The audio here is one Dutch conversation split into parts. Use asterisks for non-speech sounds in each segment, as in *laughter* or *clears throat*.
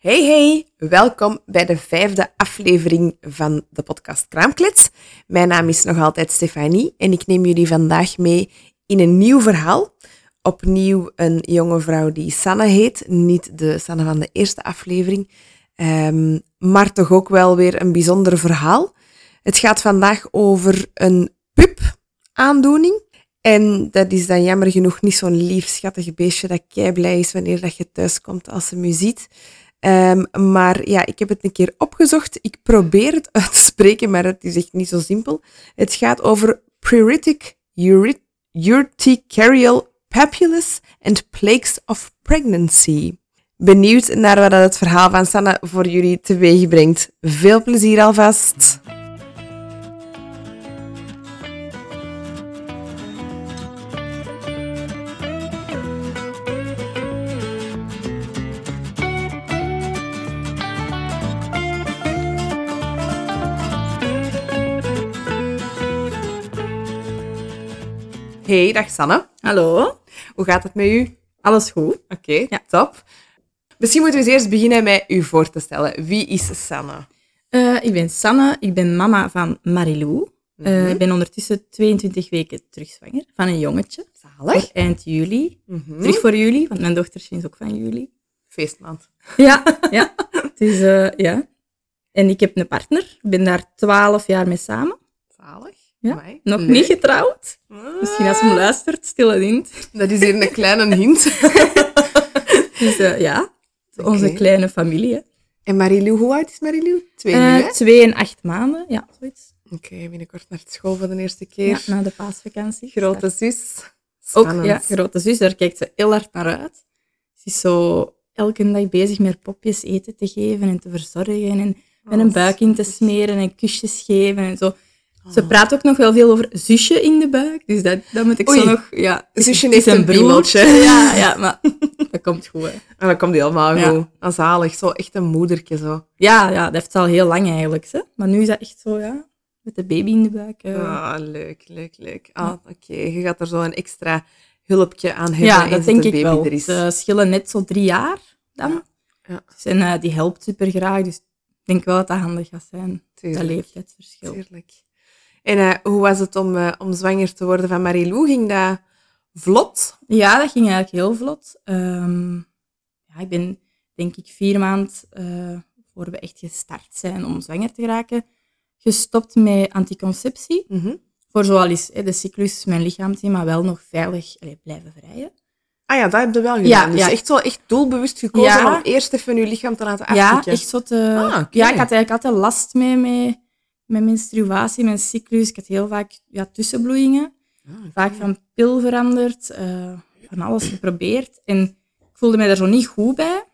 Hey hey, welkom bij de vijfde aflevering van de podcast Kraamklets. Mijn naam is nog altijd Stefanie en ik neem jullie vandaag mee in een nieuw verhaal. Opnieuw een jonge vrouw die Sanne heet, niet de Sanne van de eerste aflevering, ehm, maar toch ook wel weer een bijzonder verhaal. Het gaat vandaag over een pup-aandoening. En dat is dan jammer genoeg niet zo'n lief, schattig beestje dat kei blij is wanneer dat je thuis komt als ze me ziet. Um, maar ja, ik heb het een keer opgezocht. Ik probeer het *laughs* uit te spreken, maar het is echt niet zo simpel. Het gaat over pruritic urticarial papulus and plagues of pregnancy. Benieuwd naar wat het verhaal van Sanne voor jullie teweeg brengt. Veel plezier alvast! Hey, dag Sanne. Hallo. Hoe gaat het met u? Alles goed. Oké, ja. top. Misschien moeten we eens eerst beginnen met u voor te stellen. Wie is Sanne? Uh, ik ben Sanne, ik ben mama van Marilou. Mm -hmm. uh, ik ben ondertussen 22 weken terugzwanger van een jongetje. Zalig. Voor eind juli. Mm -hmm. Terug voor juli, want mijn dochter is ook van juli. Feestmaand. Ja, *laughs* ja. dus uh, ja. En ik heb een partner. Ik ben daar 12 jaar mee samen. Zalig. Ja, Amai. nog niet getrouwd. Ah. Misschien als hem luistert, stille hint. Dat is hier een kleine hint. *laughs* dus uh, ja, okay. onze kleine familie. Hè. En Marilou, hoe oud is Marilou? Twee, uh, nu, hè? twee en acht maanden, ja, zoiets. Oké, okay, binnenkort naar school voor de eerste keer. Ja, na de paasvakantie. Grote zus. Spannend. Ook, ja, grote zus, daar kijkt ze heel hard naar uit. Ze is zo elke dag bezig met popjes eten te geven en te verzorgen en met een buik in te smeren en kusjes geven en zo. Ze praat ook nog wel veel over zusje in de buik. Dus dat, dat moet ik Oei. zo nog... Ja, zusje heeft een broertje. *laughs* Ja, ja, maar *laughs* dat komt goed. Hè. En dat komt helemaal ja. goed. Ah, zalig. Zo echt een moedertje. Zo. Ja, ja, dat heeft al heel lang eigenlijk. Hè. Maar nu is dat echt zo, ja. Met de baby in de buik. Uh. Ah, leuk, leuk, leuk. Ah, oké. Okay. Je gaat er zo een extra hulpje aan hebben. Ja, dat denk de ik wel. Is. Ze schillen net zo drie jaar dan. Ja. Dus, en uh, die helpt super graag. Dus ik denk wel dat dat handig gaat zijn. Tuurlijk. Dat leeftijdsverschil. Tuurlijk. En uh, hoe was het om, uh, om zwanger te worden van Marilou? Ging dat vlot? Ja, dat ging eigenlijk heel vlot. Um, ja, ik ben denk ik vier maanden uh, voor we echt gestart zijn om zwanger te geraken, gestopt met anticonceptie. Mm -hmm. Voor zoal is de cyclus mijn lichaam maar wel nog veilig allee, blijven vrijen. Ah ja, dat heb je wel gedaan. Ja, dus ja. echt zo echt doelbewust gekozen Ja. om eerst even je lichaam te laten Ja, afkicken. echt zo te... Ah. Ja, ik had eigenlijk altijd last mee met, met menstruatie, mijn cyclus. Ik had heel vaak ja, tussenbloeien. Ah. Vaak van pil veranderd, eh, van alles geprobeerd. En ik voelde mij daar zo niet goed bij.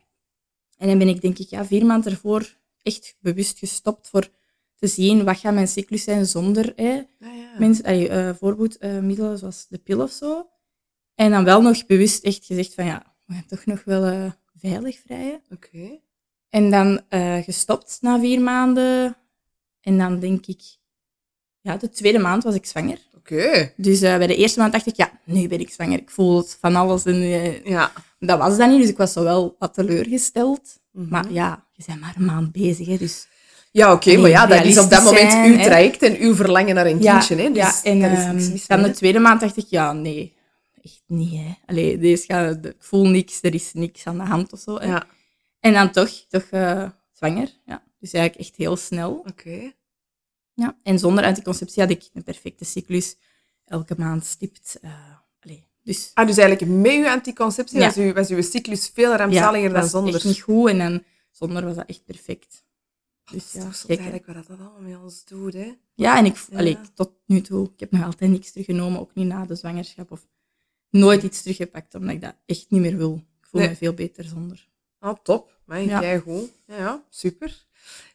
En dan ben ik denk ik ja, vier maanden ervoor echt bewust gestopt voor te zien wat gaat mijn cyclus zijn zonder hè, Ah, ja. mens, allee, eh, voorboedmiddelen zoals de pil of zo. En dan wel nog bewust echt gezegd van ja, we gaan toch nog wel eh, veilig vrijen. Oké. En dan gestopt na vier maanden. En dan denk ik, ja, de tweede maand was ik zwanger. Oké. Dus eh, bij de eerste maand dacht ik, ja, nu ben ik zwanger. Ik voel het van alles. En, eh, Ja. dat was dat niet, dus ik was zo wel wat teleurgesteld. Mhm. Maar ja, je bent maar een maand bezig, hè, dus... Ja, oké, maar ja, dat is op dat moment zijn, uw traject en uw verlangen naar een Ja, kindje. Hè? Dus ja, en daar is ehm, niks mis dan de tweede maand dacht ik, ja, nee, echt niet, hè. Allee, deze gaat, ik voel niks, er is niks aan de hand of zo. Hè. Ja, En dan toch, toch eh, zwanger, ja. Dus eigenlijk echt heel snel. oké. Ja. En zonder anticonceptie had ik een perfecte cyclus. Elke maand stipt. eh dus Ah, dus eigenlijk met uw anticonceptie Ja. was, uw, was uw cyclus veel rampzaliger dan was zonder. echt niet goed en dan zonder was dat echt perfect. Dus Dat ja, is toch eigenlijk wat dat allemaal met ons doet, hè? ja, en ik, Ja. allee, tot nu toe, ik heb nog altijd niks teruggenomen, ook niet na de zwangerschap. Of nooit iets teruggepakt, omdat ik dat echt niet meer wil. Ik voel Nee. me veel beter zonder. Ah, top. Maar Ja. jij goed. Ja, ja, super.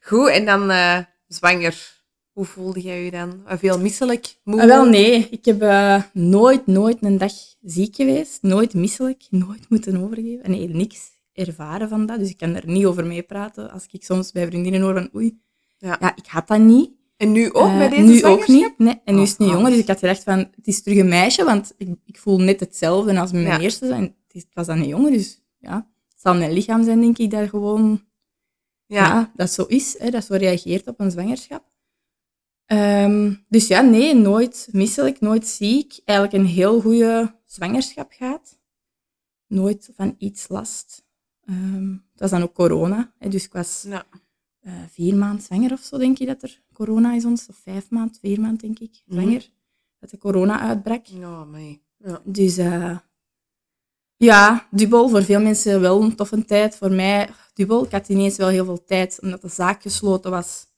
Goed, en dan eh, zwanger. Hoe voelde jij je dan? Eh, Veel misselijk? Moe? Ah, wel, nee. Ik heb eh, nooit, nooit een dag ziek geweest. Nooit misselijk. Nooit moeten overgeven. Nee, niks ervaren van dat. Dus ik kan er niet over meepraten. Als ik soms bij vriendinnen hoor van oei, Ja. ja, ik had dat niet. En nu ook, Eh, bij deze nu ook niet. Nee. En nu is het een Oh, jongen, oh. dus ik had gedacht van, het is terug een meisje, want ik, ik voel net hetzelfde als met mijn Ja. eerste. En het, is- het was dan een jongen, dus ja, het zal mijn lichaam zijn, denk ik, daar gewoon ja. dat zo is, hè, dat zo reageert op een zwangerschap. Ehm, dus ja, nee, nooit misselijk, nooit ziek. Eigenlijk een heel goede zwangerschap gehad. Nooit van iets last. Um, dat was dan ook corona. Hè, dus ik was Ja. eh, vier maanden zwanger of zo, denk ik, dat er corona is ons. Of vijf maanden, vier maanden, denk ik, Mhm. zwanger. Dat de corona uitbrak. Oh, amai. Ja. Dus eh, ja, dubbel. Voor veel mensen wel een toffe tijd. Voor mij dubbel. Ik had ineens wel heel veel tijd, omdat de zaak gesloten was.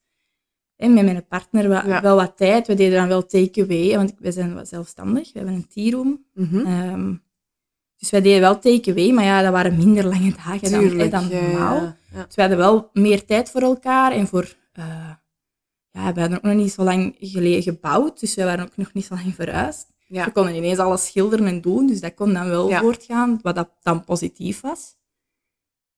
Met mijn partner wel, Ja. wel wat tijd. We deden dan wel take-away, want we zijn wel zelfstandig. We hebben een tea-room. Mhm. Ehm, dus wij deden wel take-away, maar ja, dat waren minder lange dagen dan, hè, dan normaal. ja, ja. Dus we hadden wel meer tijd voor elkaar en voor... eh, ja, we hadden ook nog niet zo lang geleden gebouwd, dus we waren ook nog niet zo lang verhuisd. Ja. We konden ineens alles schilderen en doen, dus dat kon dan wel Ja. voortgaan, wat dat dan positief was.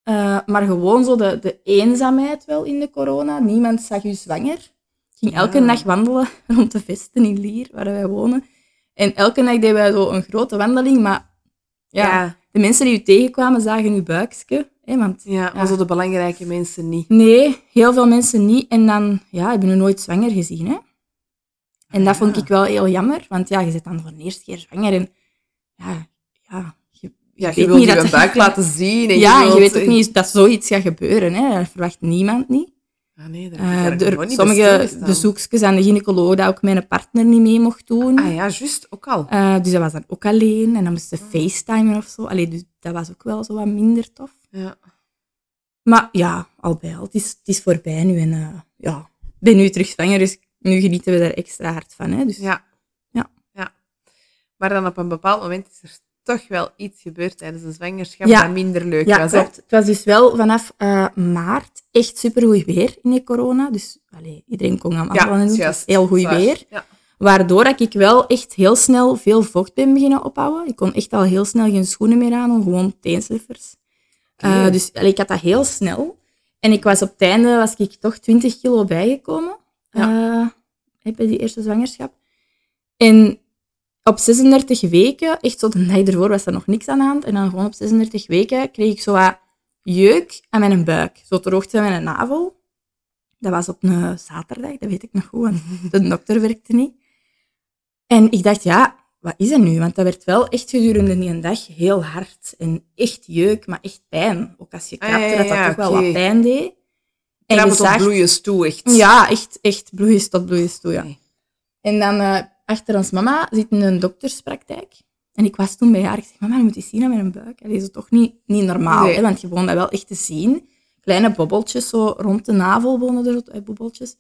Eh, maar gewoon zo de, de eenzaamheid wel in de corona. Niemand zag u zwanger. Ik ging elke Ja. dag wandelen *laughs* rond de vesten in Lier, waar wij wonen. En elke dag deden wij zo een grote wandeling, maar ja, Ja. de mensen die u tegenkwamen zagen uw buikje. Hè, want Ja, maar zo de belangrijke mensen niet. Nee, heel veel mensen niet. En dan, ja, ik ben u nooit zwanger gezien. Hè? En dat vond Ja. ik wel heel jammer, want ja, je zit dan voor de eerste keer zwanger en ja, ja, je, Ja, je wilt je buik *laughs* laten zien. En ja, en je wilt- weet ook niet dat zoiets gaat gebeuren. Hè? Dat verwacht niemand niet. Ah, nee, Eh, sommige bezoekjes aan de gynaecoloog dat ook mijn partner niet mee mocht doen. Ah ja, juist, ook al. Eh, dus dat was dan ook alleen en dan moest ze facetimen of zo. Allee, dus dat was ook wel zo wat minder tof. Ja. Maar ja, al bij al, het is, het is voorbij nu. En eh, ja, ik ben nu terug zwanger, dus nu genieten we daar extra hard van. Hè? Dus, Ja. Ja. ja. Maar dan op een bepaald moment is er toch wel iets gebeurd tijdens een zwangerschap Ja. dat minder leuk ja was. Klopt. Het was dus wel vanaf eh, maart echt supergoed weer in de corona. Dus allee, iedereen kon gaan wandelen en juist. heel goed weer. Ja. Waardoor dat ik wel echt heel snel veel vocht ben beginnen ophouden. Ik kon echt al heel snel geen schoenen meer aan, gewoon teenslippers. Eh, dus allee, ik had dat heel snel. En ik was op het einde was ik toch 20 kilo bijgekomen. Ja. eh, bij die eerste zwangerschap. En op 36 weken, echt zo de dag ervoor was er nog niks aan de hand. En dan gewoon op 36 weken kreeg ik zo wat jeuk aan mijn buik. Zo ter hoogte van mijn navel. Dat was op een zaterdag, dat weet ik nog goed, want *laughs* de dokter werkte niet. En ik dacht, ja, wat is dat nu? Want dat werd wel echt gedurende die dag heel hard. En echt jeuk, maar echt pijn. Ook als je Ah, krapte, ja, dat dat ja, toch wel wat pijn deed. En je tot zag- toe, echt. Ja, echt, echt bloeies tot bloeies toe, ja. Nee. En dan eh, achter ons mama zit een dokterspraktijk. En ik was toen bij haar. Ik zeg, mama, je moet eens zien aan mijn buik. Dat is toch niet, niet normaal, Nee. hè? want je begon dat wel echt te zien. Kleine bobbeltjes zo rond de navel wonen er eh, bobbeltjes.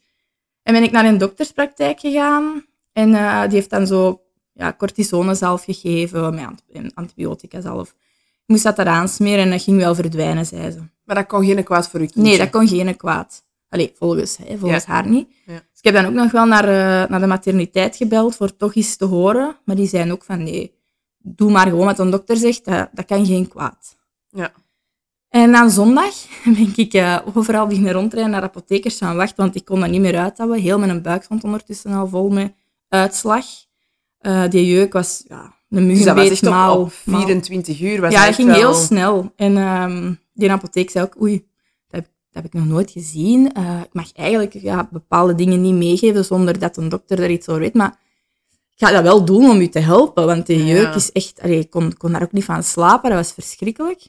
En ben ik naar een dokterspraktijk gegaan. En eh, die heeft dan zo ja, cortisonezalf gegeven, met ant- antibiotica zalf. Ik moest dat eraan smeren en dat ging wel verdwijnen, zei ze. Maar dat kon geen kwaad voor je kindje. Nee, dat kon geen kwaad. Allee, volgens, hè, volgens Ja. haar niet. Ja. Ik heb dan ook nog wel naar, eh, naar de materniteit gebeld voor toch eens te horen. Maar die zeiden ook van nee, doe maar gewoon wat een dokter zegt, dat, dat kan geen kwaad. Ja. En dan zondag *laughs* ben ik eh, overal beginnen rondrijden naar apothekers gaan wachten, want ik kon dat niet meer uithouden. Heel mijn buik stond ondertussen al vol met uitslag. Eh, die jeuk was ja, een Dus dat was muggenbeet echt op, maal- op maal- 24 uur. Was ja, echt ging wel- heel snel. En ehm, die apotheek zei ook, oei, dat heb, ik nog nooit gezien. Eh, ik mag eigenlijk ja, bepaalde dingen niet meegeven zonder dat een dokter er iets over weet. Maar ik ga dat wel doen om u te helpen, want de Ja. jeuk is echt... Allee, ik kon, kon daar ook niet van slapen, dat was verschrikkelijk.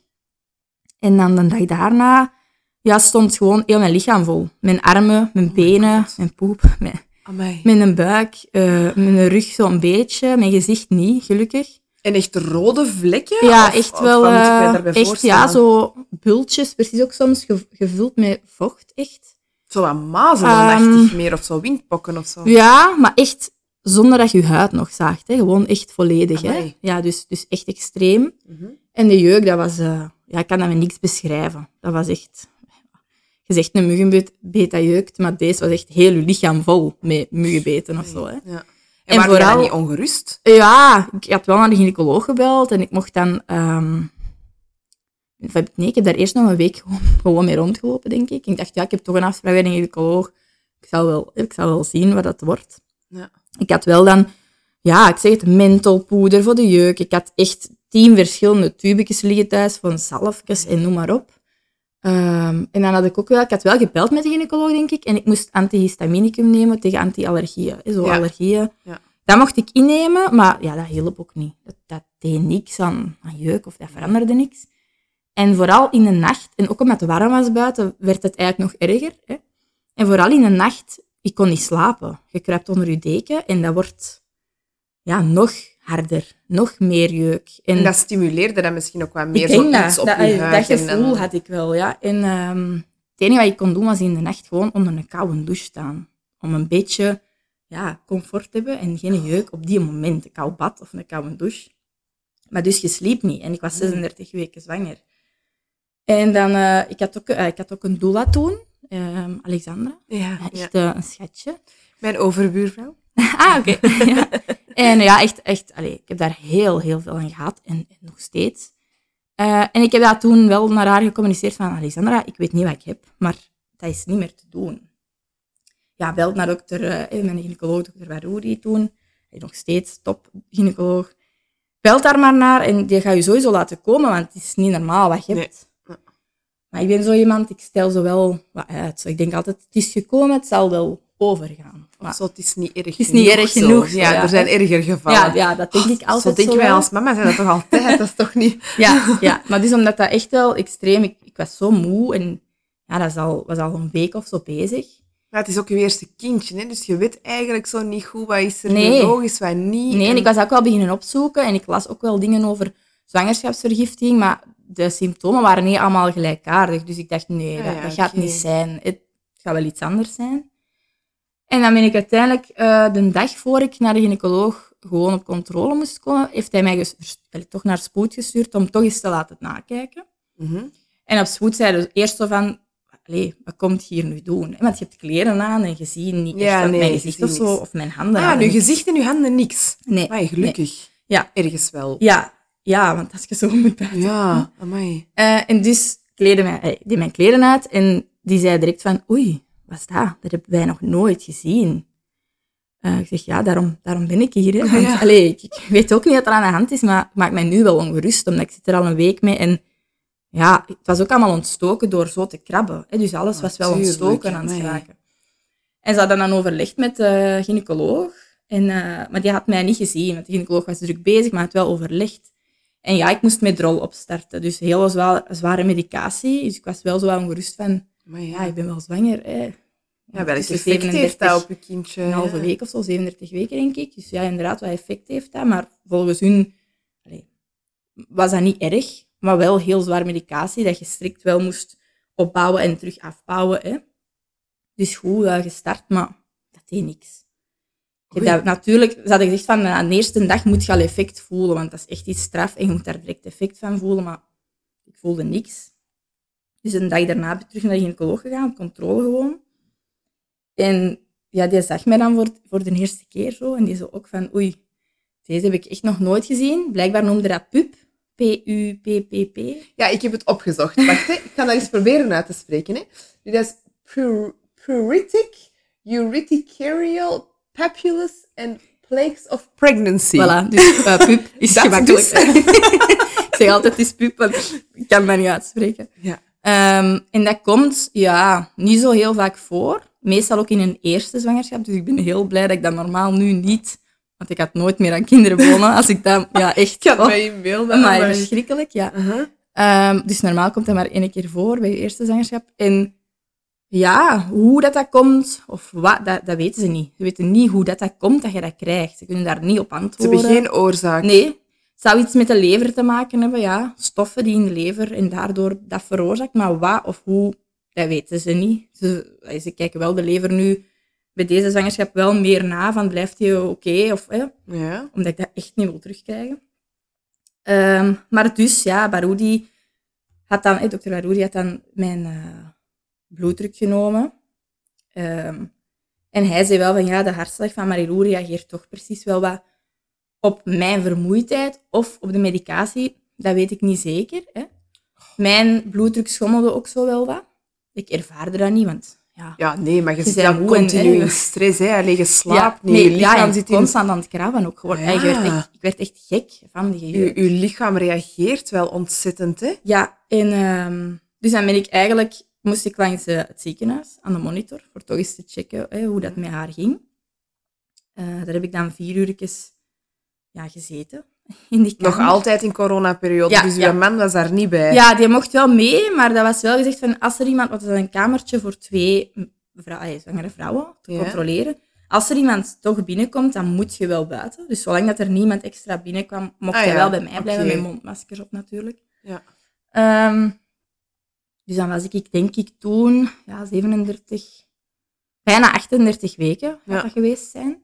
En dan de dag daarna ja, stond gewoon heel mijn lichaam vol. Mijn armen, mijn Oh benen, mijn poep, mijn, Amai. mijn buik, eh, mijn rug zo'n beetje, mijn gezicht niet, gelukkig. En echt rode vlekken? Ja, Of- echt wel. eh, echt, voorstellen? ja, zo bultjes, precies ook soms ge- gevuld met vocht, echt. Zo wat mazelenachtig Ehm, meer, of zo windpokken of zo. Ja, maar echt zonder dat je je huid nog zaagt. Hè. Gewoon echt volledig. Hè. Ja, dus, dus echt extreem. Mhm. En de jeuk, dat was... eh, ja, ik kan dat met niks beschrijven. Dat was echt... Je zegt een muggenbeet beet dat jeukt, maar deze was echt heel je lichaam vol met muggenbeten of zo. Hè. Ja. En, En waren vooral... niet ongerust? Ja, ik had wel naar de gynaecoloog gebeld en ik mocht dan... heb- nee, ik heb daar eerst nog een week *laughs* gewoon, gewoon mee rondgelopen, denk ik. Ik dacht, ja, ik heb toch een afspraak bij een gynaecoloog. Ik zal wel, ik zal wel zien wat dat wordt. Ja. Ik had wel dan, ja, ik zeg het, mentholpoeder voor de jeuk. Ik had echt tien verschillende tubetjes liggen thuis van zalfjes en noem maar op. Ehm, en dan had ik ook wel, ik had wel gebeld met de gynaecoloog, denk ik, en ik moest antihistaminicum nemen tegen anti-allergieën. Zo Ja. allergieën. Ja. Dat mocht ik innemen, maar ja, dat hielp ook niet. Dat, dat deed niks aan, aan jeuk of dat veranderde niks. En vooral in de nacht, en ook omdat het warm was buiten, werd het eigenlijk nog erger. Hè? En vooral in de nacht, ik kon niet slapen. Je kruipt onder je deken en dat wordt ja, nog harder, nog meer jeuk. En En dat stimuleerde dan misschien ook wat meer ik denk zo dat, iets op dat, je dat en gevoel had ik wel, ja. En ehm, het enige wat ik kon doen, was in de nacht gewoon onder een koude douche staan. Om een beetje ja, comfort te hebben en geen jeuk op die moment. Een koud bad of een koude douche. Maar dus je sliep niet. En ik was 36 weken zwanger. En dan, eh, ik, had ook, eh, ik had ook een doula toen, ehm, Alexandra. Ja. echt eh, een schatje. Mijn overbuurvrouw. *laughs* ah, oké. *laughs* ja. En ja, echt, echt allee, ik heb daar heel, heel veel aan gehad. En, en nog steeds. Eh, en ik heb dat toen wel naar haar gecommuniceerd van, Alexandra, ik weet niet wat ik heb, maar dat is niet meer te doen. Ja, bel naar dokter, eh, mijn gynaecoloog, dokter Warouri toen. Hij nog steeds top gynaecoloog. Belt daar maar naar en die gaat je sowieso laten komen, want het is niet normaal wat je Nee. hebt. Maar ik ben zo iemand, ik stel zo wel wat uit. Zo, ik denk altijd, het is gekomen, het zal wel overgaan. Maar, Zo, het is niet erg Het is niet erg zo. genoeg, zo, Ja, ja. er zijn erger gevallen. ja, ja, dat denk ik altijd Zo denken zo wij als mama, zijn dat toch altijd? *laughs* Dat is toch niet... Ja, ja, maar dus omdat dat echt wel extreem... Ik, ik was zo moe en ja, dat is al, was al een week of zo bezig. Maar het is ook je eerste kindje, hè? dus je weet eigenlijk zo niet goed wat is er Nee. biologisch, wat niet. Nee, en ik was ook wel beginnen opzoeken en ik las ook wel dingen over zwangerschapsvergiftiging, maar de symptomen waren niet allemaal gelijkaardig. Dus ik dacht, nee, Ah, dat, ja, gaat niet zijn. Het gaat wel iets anders zijn. En dan ben ik uiteindelijk, eh, de dag voor ik naar de gynaecoloog gewoon op controle moest komen, heeft hij mij toch naar spoed gestuurd om toch eens te laten nakijken. Mhm. En op spoed zeiden ze eerst zo van, allee, wat komt je hier nu doen? Want je hebt kleren aan en je ziet niet echt Ja, van nee, mijn je gezicht of zo, niks. of mijn handen. Ah, nu niks. gezicht en je handen niks. Nee. Maar gelukkig. Ja. Ergens wel. Ja, ja, want als je zo moet buiten. Ja, amai. Eh, en dus kleedde mij, eh, deed mijn kleren uit en die zei direct van, oei, wat is dat? Dat hebben wij nog nooit gezien. Eh, ik zeg, ja, daarom, daarom ben ik hier. Hè. *laughs* Want, Ja. allee, ik, ik weet ook niet wat er aan de hand is, maar het maakt mij nu wel ongerust, omdat ik zit er al een week mee. En ja, het was ook allemaal ontstoken door zo te krabben. Hè. Dus alles was wel ontstoken aan het geraken. En ze hadden dan overlegd met de gynaecoloog. En, eh, maar die had mij niet gezien, want de gynaecoloog was druk bezig, maar had wel overlegd. En ja, ik moest met drol opstarten. Dus heel zwa- zware medicatie. Dus ik was wel zo wel ongerust van, amai ja, ik ben wel zwanger. Hè. ja, welk effect heeft dat 37 op je kindje? Een halve week of zo, 37 weken denk ik. Dus ja, inderdaad, wat effect heeft dat. Maar volgens hun was dat niet erg. Maar wel heel zwaar medicatie, dat je strikt wel moest opbouwen en terug afbouwen. Hè. Dus goed gestart, maar dat deed niks. Ik dat, natuurlijk, ze hadden gezegd van aan de eerste dag moet je al effect voelen, want dat is echt iets straf en je moet daar direct effect van voelen, maar ik voelde niks. Dus een dag daarna ben ik terug naar de gynaecoloog gegaan, op controle gewoon. En ja, die zag mij dan voor, voor de eerste keer zo en die zo ook van oei, deze heb ik echt nog nooit gezien. Blijkbaar noemde dat PUP, P-U-P-P-P. Ja, ik heb het opgezocht. Wacht, hè. ik ga dat eens proberen uit te spreken. Hè. Dat is pur- Pruritic, Urticarial Papulus and Plagues of Pregnancy. Voilà, dus eh, *laughs* PUP is gemakkelijk. dus. *laughs* ik zeg altijd het is PUP, want ik kan dat niet uitspreken. Ja. Ehm, en dat komt ja, niet zo heel vaak voor. Meestal ook in een eerste zwangerschap. Dus ik ben heel blij dat ik dat normaal nu niet... Want ik had nooit meer aan kinderen wonen. Als ik dat... Ja, *laughs* echt... Ik had mij in beelden. maar verschrikkelijk, ja. Ehm, dus normaal komt dat maar één keer voor bij je eerste zwangerschap. En ja, hoe dat, dat komt, of wat, dat, dat weten ze niet. Ze weten niet hoe dat, dat komt dat je dat krijgt. Ze kunnen daar niet op Ze antwoorden. hebben geen oorzaak. Nee, zou iets met de lever te maken hebben, ja. Stoffen die in de lever en daardoor dat veroorzaakt. Maar wat of hoe, dat weten ze niet. Ze, ze kijken wel de lever nu bij deze zwangerschap wel meer na, van blijft hij oké? of, hè, Ja. omdat ik dat echt niet wil terugkrijgen. Ehm, maar dus, ja, Baroudi had dan, eh, dokter Baroudi had dan mijn eh, bloeddruk genomen. Ehm, en hij zei wel van, ja, de hartslag van Marilou reageert toch precies wel wat op mijn vermoeidheid of op de medicatie. Dat weet ik niet zeker. Hè. Mijn bloeddruk schommelde ook zo wel wat. Ik ervaarde dat niet, want ja, ja, nee, maar je zit en- continu in stress. Hè. Je slaapt ja, niet. je nee, lichaam ja, zit in... constant aan het krabben ook gewoon. Ja. Ik, werd echt, ik werd echt gek van die Je, jeuk. je lichaam reageert wel ontzettend, hè? Ja, en ehm, dus dan ben ik eigenlijk, moest ik langs eh, het ziekenhuis aan de monitor, voor toch eens te checken hè, hoe dat met haar ging. Eh, daar heb ik dan vier uurtjes ja, gezeten. *laughs* In die Nog altijd in coronaperiode, Ja, dus ja. uw man was daar niet bij. Ja, die mocht wel mee, maar dat was wel gezegd van als er iemand, want het is een kamertje voor twee vrou- zwangere vrouwen te Ja. controleren. Als er iemand toch binnenkomt, dan moet je wel buiten. Dus zolang dat er niemand extra binnenkwam, mocht Ah, hij wel bij mij blijven Oké. met mondmaskers op natuurlijk. Ja. Ehm, dus dan was ik, ik denk ik toen, ja, 37, bijna 38 weken Ja. dat geweest zijn.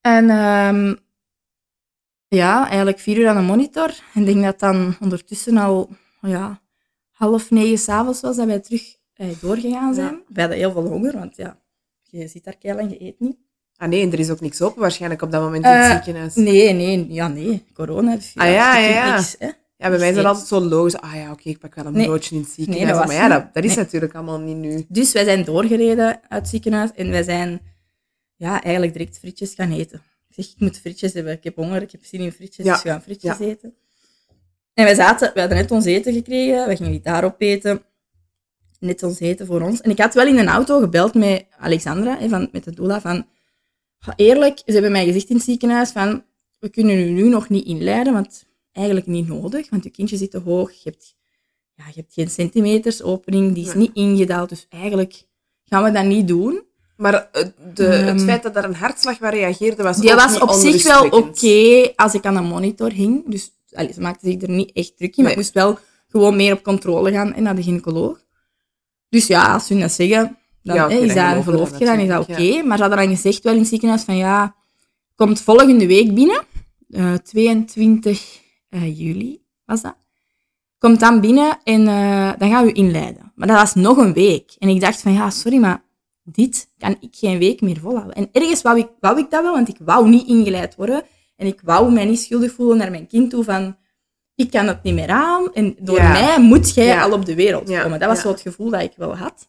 En ehm, ja, eigenlijk vier uur aan de monitor. En ik denk dat dan ondertussen al ja, half negen s'avonds was dat wij terug eh, doorgegaan zijn. We hadden heel veel honger, want ja, je zit daar keihard en je eet niet. Ah nee, en er is ook niks open waarschijnlijk op dat moment in het Eh, ziekenhuis. Nee, nee, ja, nee, corona. Dus, Ah, ja, je ja, kunt ja. Niks, hè. Ja, bij mij is dat Nee. altijd zo logisch. Ah ja, oké, ik pak wel een Nee. broodje in het ziekenhuis. Nee, dat was maar ja, dat, dat is Nee. natuurlijk allemaal niet nu. Dus wij zijn doorgereden uit het ziekenhuis en wij zijn ja, eigenlijk direct frietjes gaan eten. Ik zeg, ik moet frietjes hebben, ik heb honger, ik heb zin in frietjes, Ja. dus we gaan frietjes eten. En wij zaten, we hadden net ons eten gekregen, we gingen die daarop eten. Net ons eten voor ons. En ik had wel in een auto gebeld met Alexandra, hè, van, met de doula, van... "Ja, Eerlijk, ze hebben mij gezegd in het ziekenhuis van... We kunnen u nu nog niet inleiden, want eigenlijk niet nodig, want je kindje zit te hoog. Je hebt, ja, je hebt geen centimeters opening, die is Nee. niet ingedaald. Dus eigenlijk gaan we dat niet doen. Maar eh, de, het Ehm, feit dat er een hartslag waar reageerde, was Die was op zich wel oké als ik aan een monitor hing. Dus allee, ze maakte zich er niet echt druk in. Maar Nee. ik moest wel gewoon meer op controle gaan en naar de gynaecoloog. Dus ja, als hun dat zeggen, dan Ja, hè, is dat, je dan, is dat oké. Maar ze hadden dan gezegd wel in het ziekenhuis van ja, komt volgende week binnen. eh, 22 eh, juli was dat. Komt dan binnen en dan gaan we inleiden. Maar dat was nog een week. En ik dacht van ja, sorry, maar dit kan ik geen week meer volhouden. En ergens wou ik, wou ik dat wel, want ik wou niet ingeleid worden. En ik wou mij niet schuldig voelen naar mijn kind toe van... Ik kan het niet meer aan en door Ja. mij moet jij Ja. al op de wereld Ja, komen. Dat was zo het gevoel dat ik wel had.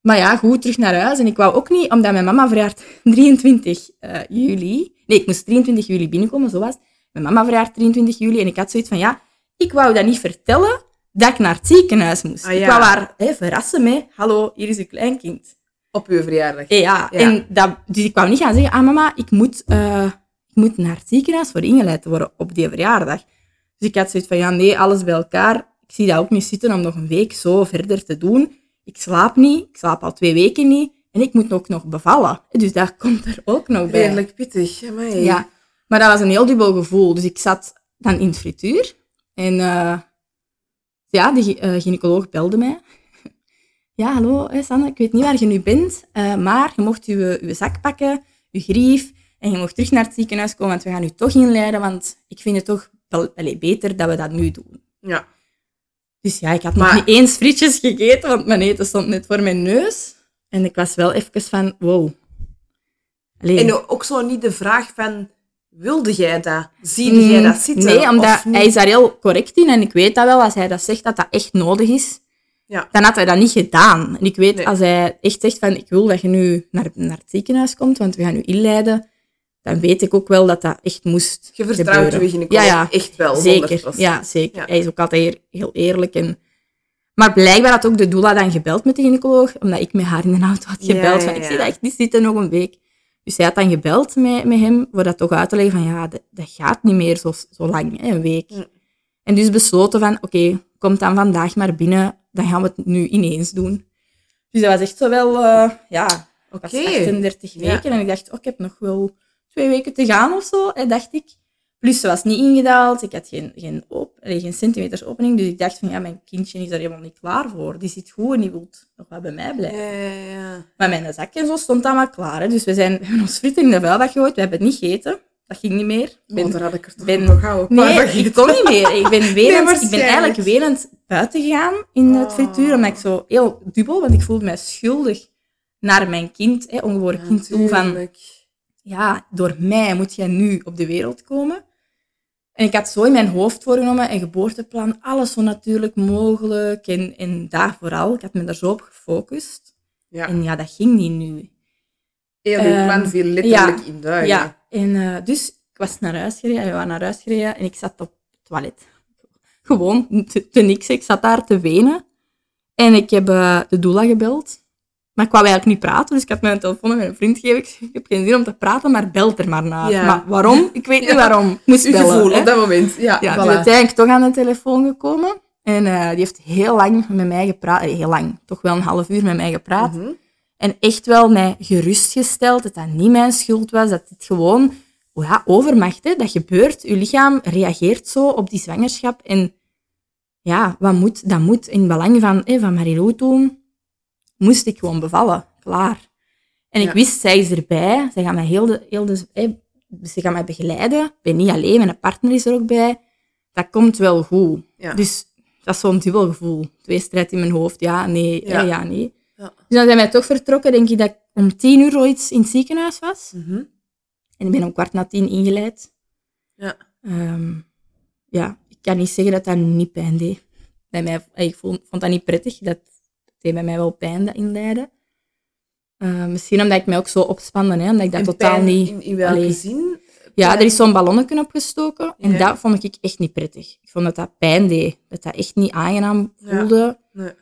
Maar ja, goed, terug naar huis. En ik wou ook niet, omdat mijn mama verjaart *laughs* 23 eh, juli. Nee, ik moest 23 juli binnenkomen, zo was het. Mijn mama verjaart 23 juli en ik had zoiets van, ja, ik wou dat niet vertellen dat ik naar het ziekenhuis moest. Ah. Ik wou haar hè, verrassen met, hallo, hier is uw kleinkind. Op uw verjaardag. Eh, Ja, Ja. En dat, dus ik wou niet gaan zeggen, ah mama, ik moet, eh, ik moet naar het ziekenhuis voor ingeleid te worden op die verjaardag. Dus ik had zoiets van, ja nee, alles bij elkaar. Ik zie dat ook niet zitten om nog een week zo verder te doen. Ik slaap niet, ik slaap al twee weken niet. En ik moet ook nog bevallen. Dus dat komt er ook nog bij. Redelijk pittig. Amai. Ja, maar dat was een heel dubbel gevoel. Dus ik zat dan in het frituur. En eh, ja, de gy- gynaecoloog belde mij. Ja, hallo hè, Sanne, ik weet niet waar je nu bent, eh, maar je mocht je, je zak pakken, je grief, en je mocht terug naar het ziekenhuis komen, want we gaan u toch inleiden, want ik vind het toch wel, allee, beter dat we dat nu doen. Ja. Dus ja, ik had Maar- nog niet eens frietjes gegeten, want mijn eten stond net voor mijn neus. En ik was wel even van, wow. Allee. En ook zo niet de vraag van, wilde jij dat? Zie jij dat zitten? Mm, Nee, omdat hij is daar heel correct in. En ik weet dat wel, als hij dat zegt, dat dat echt nodig is. Ja. Dan had hij dat niet gedaan. En ik weet, Nee. als hij echt zegt van, ik wil dat je nu naar, naar het ziekenhuis komt, want we gaan u inleiden, dan weet ik ook wel dat dat echt moest Je vertrouwt je gynaecoloog Ja, ja. echt wel, 100%. Zeker, ja, zeker. Ja. Hij is ook altijd heel eerlijk. En... Maar blijkbaar had ook de doula dan gebeld met de gynaecoloog, omdat ik met haar in de auto had gebeld. van, ik zie dat echt niet zitten, nog een week. Dus hij had dan gebeld met, met hem, voor dat toch uit te leggen van, ja, dat, dat gaat niet meer zo, zo lang, hè, een week. Mm. En dus besloten van, oké, kom dan vandaag maar binnen, dan gaan we het nu ineens doen. Dus dat was echt zo wel, eh, ja, ik was Oké. 38 Ja. weken en ik dacht, oh, ik heb nog wel twee weken te gaan of zo, hè, dacht ik. Plus, ze was niet ingedaald, ik had geen, geen, op, geen centimeters opening, dus ik dacht van, ja, mijn kindje is er helemaal niet klaar voor. Die zit goed en die wil nog wat bij mij blijven. Ja, ja, ja. Maar mijn zak en zo stond allemaal klaar. Hè. Dus we, zijn, we hebben ons frieten in de vuilbak gegooid. We hebben het niet gegeten. Dat ging niet meer. Ik ben- daar had ik er toch ben- nog gauw nee, ik kon niet meer. Ik ben, *laughs* ik ben eigenlijk welend buiten gegaan in het Oh. frituur. Omdat ik zo heel dubbel, want ik voelde mij schuldig naar mijn kind, hè, ongeboren kind toe. Van, ja, door mij moet jij nu op de wereld komen. En ik had zo in mijn hoofd voorgenomen, een geboorteplan, alles zo natuurlijk mogelijk. En, en daar vooral, ik had me daar zo op gefocust. Ja. En ja, dat ging niet nu. Heel uw plan Ehm, viel letterlijk ja, in duigen. Ja, en eh, dus ik was naar huis gereden, we waren naar huis gereden en ik zat op het toilet. Gewoon te, te niks, ik zat daar te wenen. En ik heb eh, de doula gebeld. Maar ik wou eigenlijk niet praten, dus ik had mijn telefoon aan mijn vriend gegeven. Ik zei, ik heb geen zin om te praten, maar bel er maar naar. Ja. Maar waarom? Ik weet niet Ja. waarom. Ik moest bellen. gevoel hè. op dat moment. Ja, Ja, voilà. is uiteindelijk toch aan de telefoon gekomen. En eh, die heeft heel lang met mij gepraat. Eh, Heel lang, toch wel een half uur met mij gepraat. Mhm. En echt wel mij gerustgesteld dat dat niet mijn schuld was. Dat het gewoon ja, overmacht. Hè. Dat gebeurt. Je lichaam reageert zo op die zwangerschap. En ja, wat moet, dat moet. In het belang van, hè, van Marilou toen moest ik gewoon bevallen. Klaar. En ik Ja. wist, zij is erbij. Zij gaat mij heel de, heel de, hè, ze gaat mij begeleiden. Ik ben niet alleen, mijn partner is er ook bij. Dat komt wel goed. Ja. Dus dat is zo'n dubbel gevoel. Twee strijd in mijn hoofd. Ja, nee, ja, ja nee. Ja. Dus dan zijn wij toch vertrokken, denk ik dat ik om tien uur ooit in het ziekenhuis was. Mhm. En ik ben om kwart na tien ingeleid. Ja. Ehm, ja, ik kan niet zeggen dat dat niet pijn deed. Bij mij, ik vond, vond dat niet prettig. Dat deed bij mij wel pijn, dat inleiden. Eh, misschien omdat ik mij ook zo opspande, hè, omdat ik dat En totaal pijn niet... In, in welke Allee. zin? Ja, er is zo'n ballonnetje opgestoken en Ja. dat vond ik echt niet prettig. Ik vond dat dat pijn deed. Dat dat echt niet aangenaam Ja. voelde. Nee.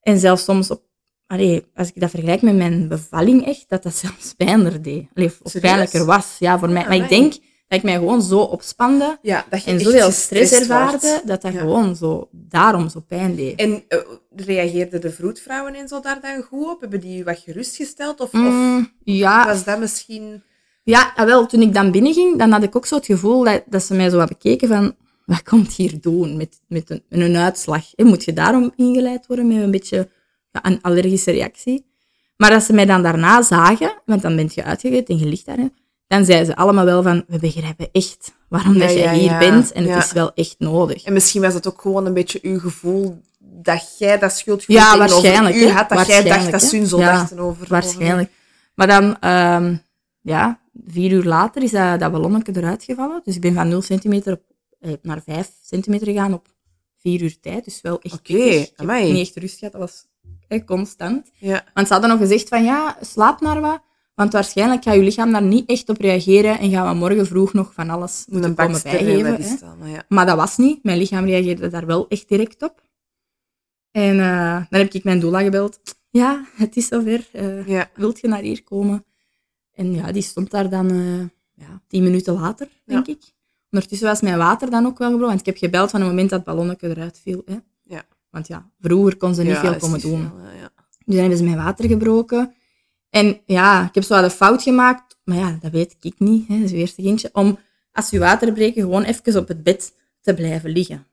En zelfs soms, op, allee, als ik dat vergelijk met mijn bevalling, echt, dat dat zelfs pijner deed. Allee, of Serieus? pijnlijker was, ja, voor mij. Ah, maar ik amai. denk dat ik mij gewoon zo opspande Ja, dat je en zoveel stress ervaarde, wordt. dat dat Ja. gewoon zo, daarom zo pijn deed. En eh, reageerden de vroedvrouwen en zo daar dan goed op? Hebben die u wat gerustgesteld? Of, of Mm, ja, was dat misschien... ja, ah, wel, toen ik dan binnenging, dan had ik ook zo het gevoel dat, dat ze mij zo hadden bekeken van, wat komt hier doen met, met, een, met een uitslag? Moet je daarom ingeleid worden met een beetje een allergische reactie? Maar als ze mij dan daarna zagen, want dan ben je uitgegeten en je ligt daar, hè, dan zeiden ze allemaal wel van, we begrijpen echt waarom dat jij ja, hier ja. bent en het is wel echt nodig. En misschien was het ook gewoon een beetje uw gevoel dat jij dat schuldgevoel Ja, tegenover waarschijnlijk, u had, dat jij dacht dat. Sun zo dachten over... Waarschijnlijk. Maar dan, ehm, ja, vier uur later is dat, dat ballonnetje eruit gevallen. Dus ik ben van 0 centimeter op, eh, naar 5 centimeter gegaan op vier uur tijd. Dus wel echt Oké, heb amai. niet echt rust gehad, dat was eh, constant. Ja. Want ze hadden nog gezegd van, ja, slaap maar wat. Want waarschijnlijk gaat je lichaam daar niet echt op reageren en gaan we morgen vroeg nog van alles Moet moeten komen bijgeven. Maar ja. Maar dat was niet. Mijn lichaam reageerde daar wel echt direct op. En eh, dan heb ik mijn doula gebeld. Ja, het is zover. Eh, Ja. Wilt je naar hier komen? En ja, die stond daar dan eh, ja, tien minuten later, denk ik. Ondertussen was mijn water dan ook wel gebroken. Want ik heb gebeld van het moment dat het ballonnetje eruit viel. Hè. Want ja, vroeger kon ze niet Ja, veel komen doen. veel, ja. Dus dan hebben ze mijn water gebroken. En ja, ik heb zo wat een fout gemaakt. Maar ja, dat weet ik niet. Hè. Dat is het eerste kindje. Om, als je water breken, gewoon even op het bed te blijven liggen.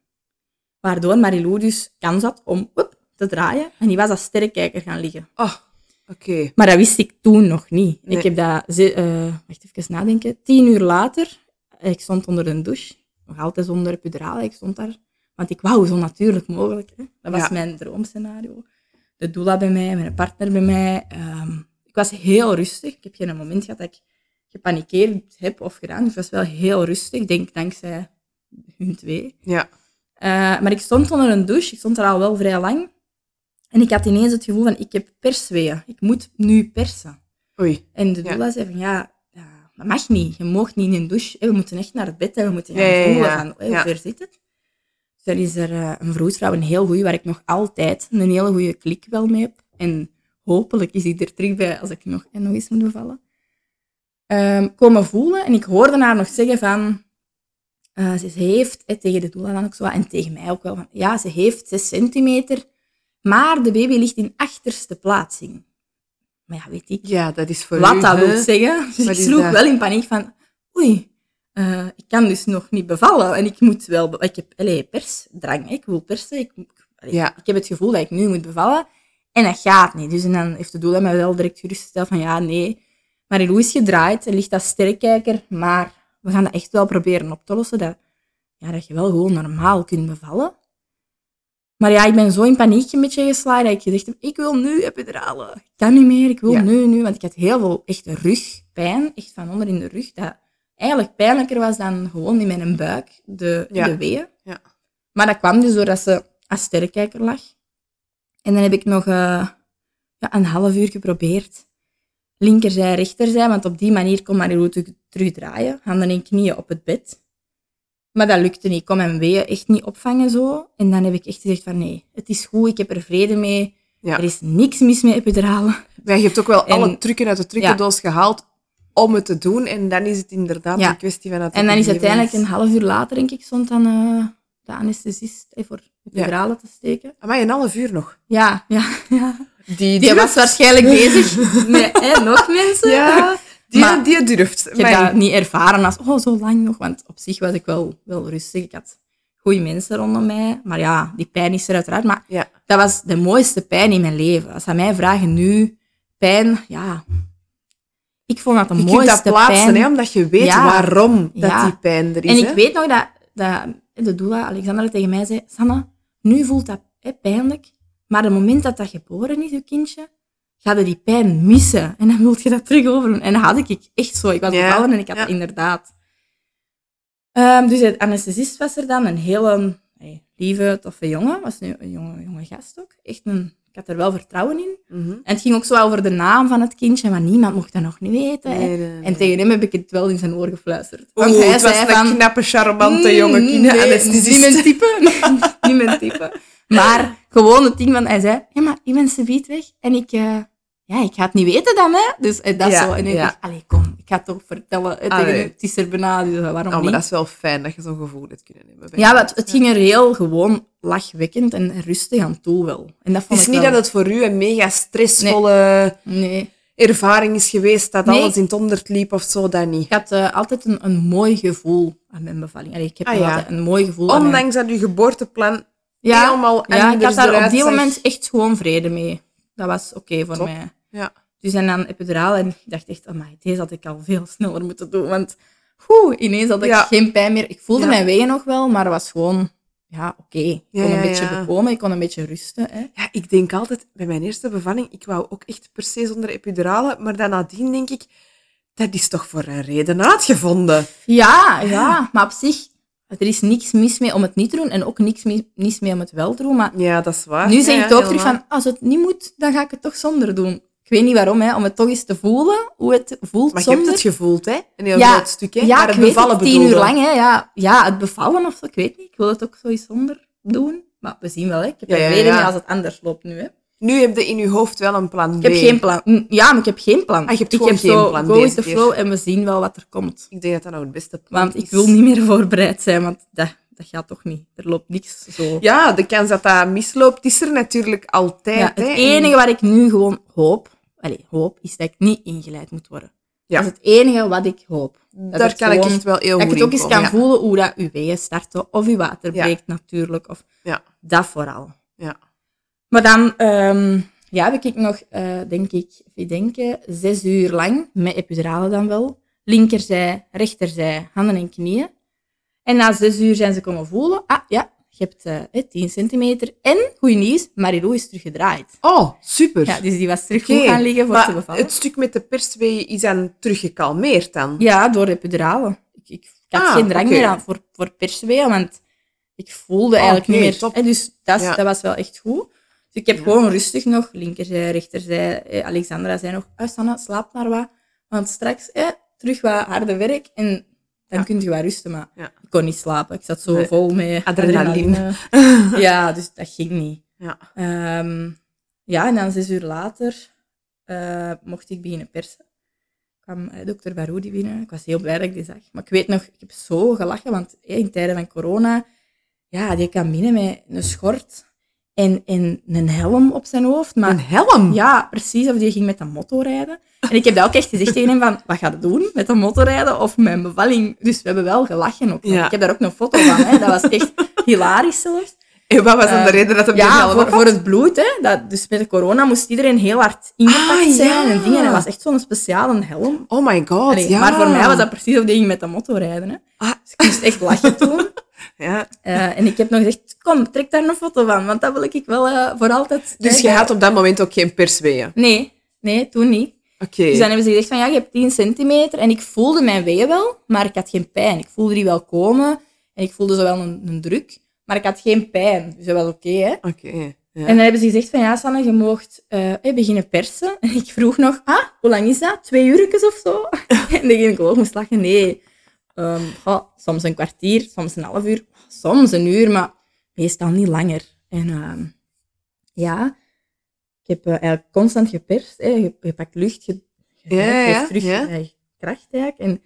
Waardoor Marilou dus kans had om woep, te draaien. En die was als sterrenkijker gaan liggen. Oh, oké. Maar dat wist ik toen nog niet. Nee. Ik heb dat... eh, wacht even nadenken. Tien uur later, ik stond onder een douche. Nog altijd zonder epiduraal. Ik stond daar. Want ik wou zo natuurlijk mogelijk. Hè. Dat was Ja. mijn droomscenario. De doula bij mij, mijn partner bij mij. Ehm, ik was heel rustig. Ik heb geen moment gehad dat ik gepanikeerd heb of gedaan. Ik was wel heel rustig. Ik denk dankzij hun twee. Ja. Eh, maar ik stond onder een douche. Ik stond er al wel vrij lang. En ik had ineens het gevoel van, ik heb persweeën. Ik moet nu persen. Oei. En de Ja. doula zei van, ja, dat mag niet. Je mag niet in een douche. We moeten echt naar het bed en we moeten gaan Ja, voelen van, hoe ver zit het? Dus dan is er eh, een vroedvrouw, een heel goeie, waar ik nog altijd een hele goede klik wel mee heb. En hopelijk is die er terug bij als ik nog, en nog eens moet bevallen. Ehm, komen voelen en ik hoorde haar nog zeggen van... eh, ze heeft, tegen de doula dan ook zo, en tegen mij ook wel, van, ja, ze heeft 6 centimeter, maar de baby ligt in achterste plaatsing. Maar ja, weet ik Ja, dat is voor wat u, dat wil zeggen. Dus ik sloeg dat? wel in paniek van, oei, eh, ik kan dus nog niet bevallen. En ik moet wel, ik heb allee, persdrang, hè. ik wil persen. Ik, Ja. ik heb het gevoel dat ik nu moet bevallen. En dat gaat niet. Dus en dan heeft de doula mij wel direct gerustgesteld van, ja, nee. Marilou is gedraaid, er ligt als sterrenkijker, maar we gaan dat echt wel proberen op te lossen, dat, ja, dat je wel gewoon normaal kunt bevallen. Maar ja, ik ben zo in paniek een beetje geslagen dat ik gezegd heb, ik wil nu epiduralen. Ik kan niet meer, ik wil Ja. nu, nu. Want ik had heel veel echt rugpijn, echt van onder in de rug, dat eigenlijk pijnlijker was dan gewoon in mijn buik, de, Ja. de weeën. Ja. Maar dat kwam dus doordat ze als sterrenkijker lag. En dan heb ik nog eh, ja, een half uur geprobeerd. Linkerzij, rechterzij, want op die manier kon Marilou terug, terug draaien. Handen en knieën op het bed. Maar dat lukte niet. Ik kon mijn weeën echt niet opvangen zo. En dan heb ik echt gezegd van nee, het is goed, ik heb er vrede mee. Ja. Er is niks mis met epiduralen. Maar je hebt ook wel *laughs* En- alle trucken uit de trucendoos gehaald om het te doen. En dan is het inderdaad Ja. een kwestie van... het En dan is uiteindelijk een half uur later, denk ik, stond dan eh, de anesthesist eh, voor epiduralen te steken. Amai, een half uur nog. Ja, ja, ja. Die, Die was waarschijnlijk *laughs* bezig met hè, nog mensen. Ja, die, Maar- die durft. Ik heb dat niet ervaren als, oh, zo lang nog. Want op zich was ik wel, wel rustig. Ik had goede mensen rondom mij. Maar ja, die pijn is er uiteraard. Maar Ja. dat was de mooiste pijn in mijn leven. Als ze mij vragen nu, pijn, ja... Ik vond dat de Je kunt mooiste dat plaatsen, pijn. hè, omdat je weet Ja. waarom dat Ja. die pijn er is. En ik hè. weet nog dat, dat de doula, Alexandra, tegen mij zei... Sanne, nu voelt dat hè, pijnlijk. Maar het moment dat dat geboren is, je kindje, ga je die pijn missen. En dan wil je dat terug overdoen. En dat had ik echt zo. Ik was Ja, bevallen en ik had dat inderdaad. Ehm, dus de anesthesist was er dan. Een hele hey, lieve, toffe jongen. Was nu een jonge, jonge gast ook. Echt een, ik had er wel vertrouwen in. Mhm. En het ging ook zo over de naam van het kindje. Maar niemand mocht dat nog niet weten. hè. Nee, nee, nee. En tegen hem heb ik het wel in zijn oor gefluisterd. Oeh, Want hij het was zei een van... knappe, charmante Mm, jonge nee. Niet mijn type. *laughs* niet mijn type. Maar gewoon het ding van, hij zei, ja, maar ik ben subiet weg. En ik, eh, ja, ik ga het niet weten dan, hè. Dus eh, dat Ja, zo. En ik ja. dacht, allee, kom, ik ga het toch vertellen. eh, tegen. Het is er bijna, dus waarom Oh, maar niet? dat is wel fijn dat je zo'n gevoel hebt kunnen hebben. Ja, maar het, het ging er heel gewoon lachwekkend en rustig aan toe wel. En dat Het vond is ik niet wel- dat het voor u een mega stressvolle Nee. ervaring is geweest, dat Nee. alles in het honderd liep of zo, dat niet. Ik had eh, altijd een, een mooi gevoel aan mijn bevalling. Allee, ik heb Ah, ja. altijd een mooi gevoel mijn- Ondanks dat uw geboorteplan ja, helemaal Ja, ik had daar op die zag. moment echt gewoon vrede mee. Dat was oké voor Top. mij. Ja. Dus en dan epiduraal en ik dacht echt, amai, deze had ik al veel sneller moeten doen. Want oeh, ineens had ik Ja. geen pijn meer. Ik voelde Ja. mijn wegen nog wel, maar het was gewoon, ja, oké. Ik kon een beetje bekomen, ik kon een beetje rusten. Hè. Ja, ik denk altijd, bij mijn eerste bevalling, ik wou ook echt per se zonder epiduralen, maar dan nadien denk ik, dat is toch voor een reden uitgevonden. Ja, ja, maar op zich, er is niks mis mee om het niet te doen en ook niks mis, mis mee om het wel te doen. Maar Ja, dat is waar. nu zeg Ja, ik het ook ja, terug van, als het niet moet, dan ga ik het toch zonder doen. Ik weet niet waarom, hè, om het toch eens te voelen, hoe het voelt Maar je hebt het gevoeld, hè? Een heel Ja, groot stuk, hè? Ja, maar ik het weet bevallen het, tien uur lang. Hè, ja. ja, het bevallen of zo, ik weet niet. Ik wil het ook zo eens zonder doen. Maar we zien wel, hè. ik heb Ja, ja, ja. als het anders loopt nu. Hè. Nu heb je in je hoofd wel een plan B. Ik heb geen plan. Mm, Ja, maar ik heb geen plan. Ah, je hebt ik gewoon heb geen zo, plan go deze with the keer. flow en we zien wel wat er komt. Ik denk dat dat nou het beste plan Want is. ik wil niet meer *laughs* voorbereid zijn, want dat, dat gaat toch niet. Er loopt niks zo. Ja, de kans dat dat misloopt is er natuurlijk altijd. Ja, het hè. enige wat ik nu gewoon hoop, allez, hoop, is dat ik niet ingeleid moet worden. Ja. Dat is het enige wat ik hoop. Dat Daar kan ik echt wel heel Dat ik goed het ook eens kan ja. voelen hoe dat uw weeën starten, of uw water breekt natuurlijk, of Ja. dat vooral. Ja. Maar dan ehm, ja, heb ik nog, eh, denk ik, even denken, zes uur lang, met epiduralen dan wel, linkerzij, rechterzij, handen en knieën. En na zes uur zijn ze komen voelen, ah ja, je hebt eh, eh, 10 centimeter. En, goed nieuws, Marilou is teruggedraaid. Oh, super. Ja, dus die was terug Oké, goed gaan liggen voor maar te bevallen. het stuk met de perswee is dan teruggekalmeerd dan? Ja, door epiduralen. Ik, ik, ik had Ah, geen drang meer aan voor, voor persweeën, want ik voelde eigenlijk oké, niet meer. top. hè, dus dat, Ja. dat was wel echt goed. Dus ik heb Ja. gewoon rustig nog, linkerzij, rechterzij. eh, Alexandra zei nog, oh, Sanne, slaap maar wat. Want straks eh, terug wat harde werk en dan Ja. kun je wat rusten. Maar Ja. ik kon niet slapen. Ik zat zo Nee. vol met Adrenaline. adrenaline. *laughs* ja, dus dat ging niet. Ja. Ehm, ja, en dan zes uur later eh, mocht ik beginnen persen. kwam eh, dokter Baroudi binnen. Ik was heel blij dat ik die zag. Maar ik weet nog, ik heb zo gelachen, want eh, in tijden van corona, ja, die kwam binnen met een schort en, en een helm op zijn hoofd. Maar Een helm? ja, precies. Of die ging met een motto rijden. En ik heb dat ook echt gezegd tegen hem van, wat ga je doen? Met een motto rijden of mijn bevalling? Dus we hebben wel gelachen ook. Ja. Ik heb daar ook een foto van. Hè. Dat was echt hilarisch zelfs. En wat was dan de Eh, reden dat hij Ja, voor, het bloed. Hè. Dat, dus met de corona moest iedereen heel hard ingepakt Ah, zijn ja. en dingen. En dat was echt zo'n speciale helm. Oh my god, Allee, ja. Maar voor mij was dat precies of die ging met de motto rijden. Hè. Ah, Dus ik moest echt lachen toen. *laughs* ja. Eh, en ik heb nog gezegd, kom, trek daar een foto van. Want dat wil ik wel eh, voor altijd... Dus je had op dat moment ook geen persweeën? Nee, nee, toen niet. Oké. Dus dan hebben ze gezegd van ja, je hebt 10 centimeter. En ik voelde mijn weeën wel, maar ik had geen pijn. Ik voelde die wel komen en ik voelde zo wel een, een druk, maar ik had geen pijn. Dus dat was oké, hè. Oké. Ja. En dan hebben ze gezegd van ja, Sanne, je moogt eh, beginnen persen. *laughs* En ik vroeg nog, ah, hoe lang is dat? Twee uurtjes of zo? *laughs* en de gynaecoloog moest lachen, nee. Ehm, soms een kwartier, soms een half uur, soms een uur, maar meestal niet langer. En ehm, ja, ik heb eh, eigenlijk constant geperst. Hè. Je, je pakt lucht, je, je Ja, ja, geeft terug ja. kracht eigenlijk. En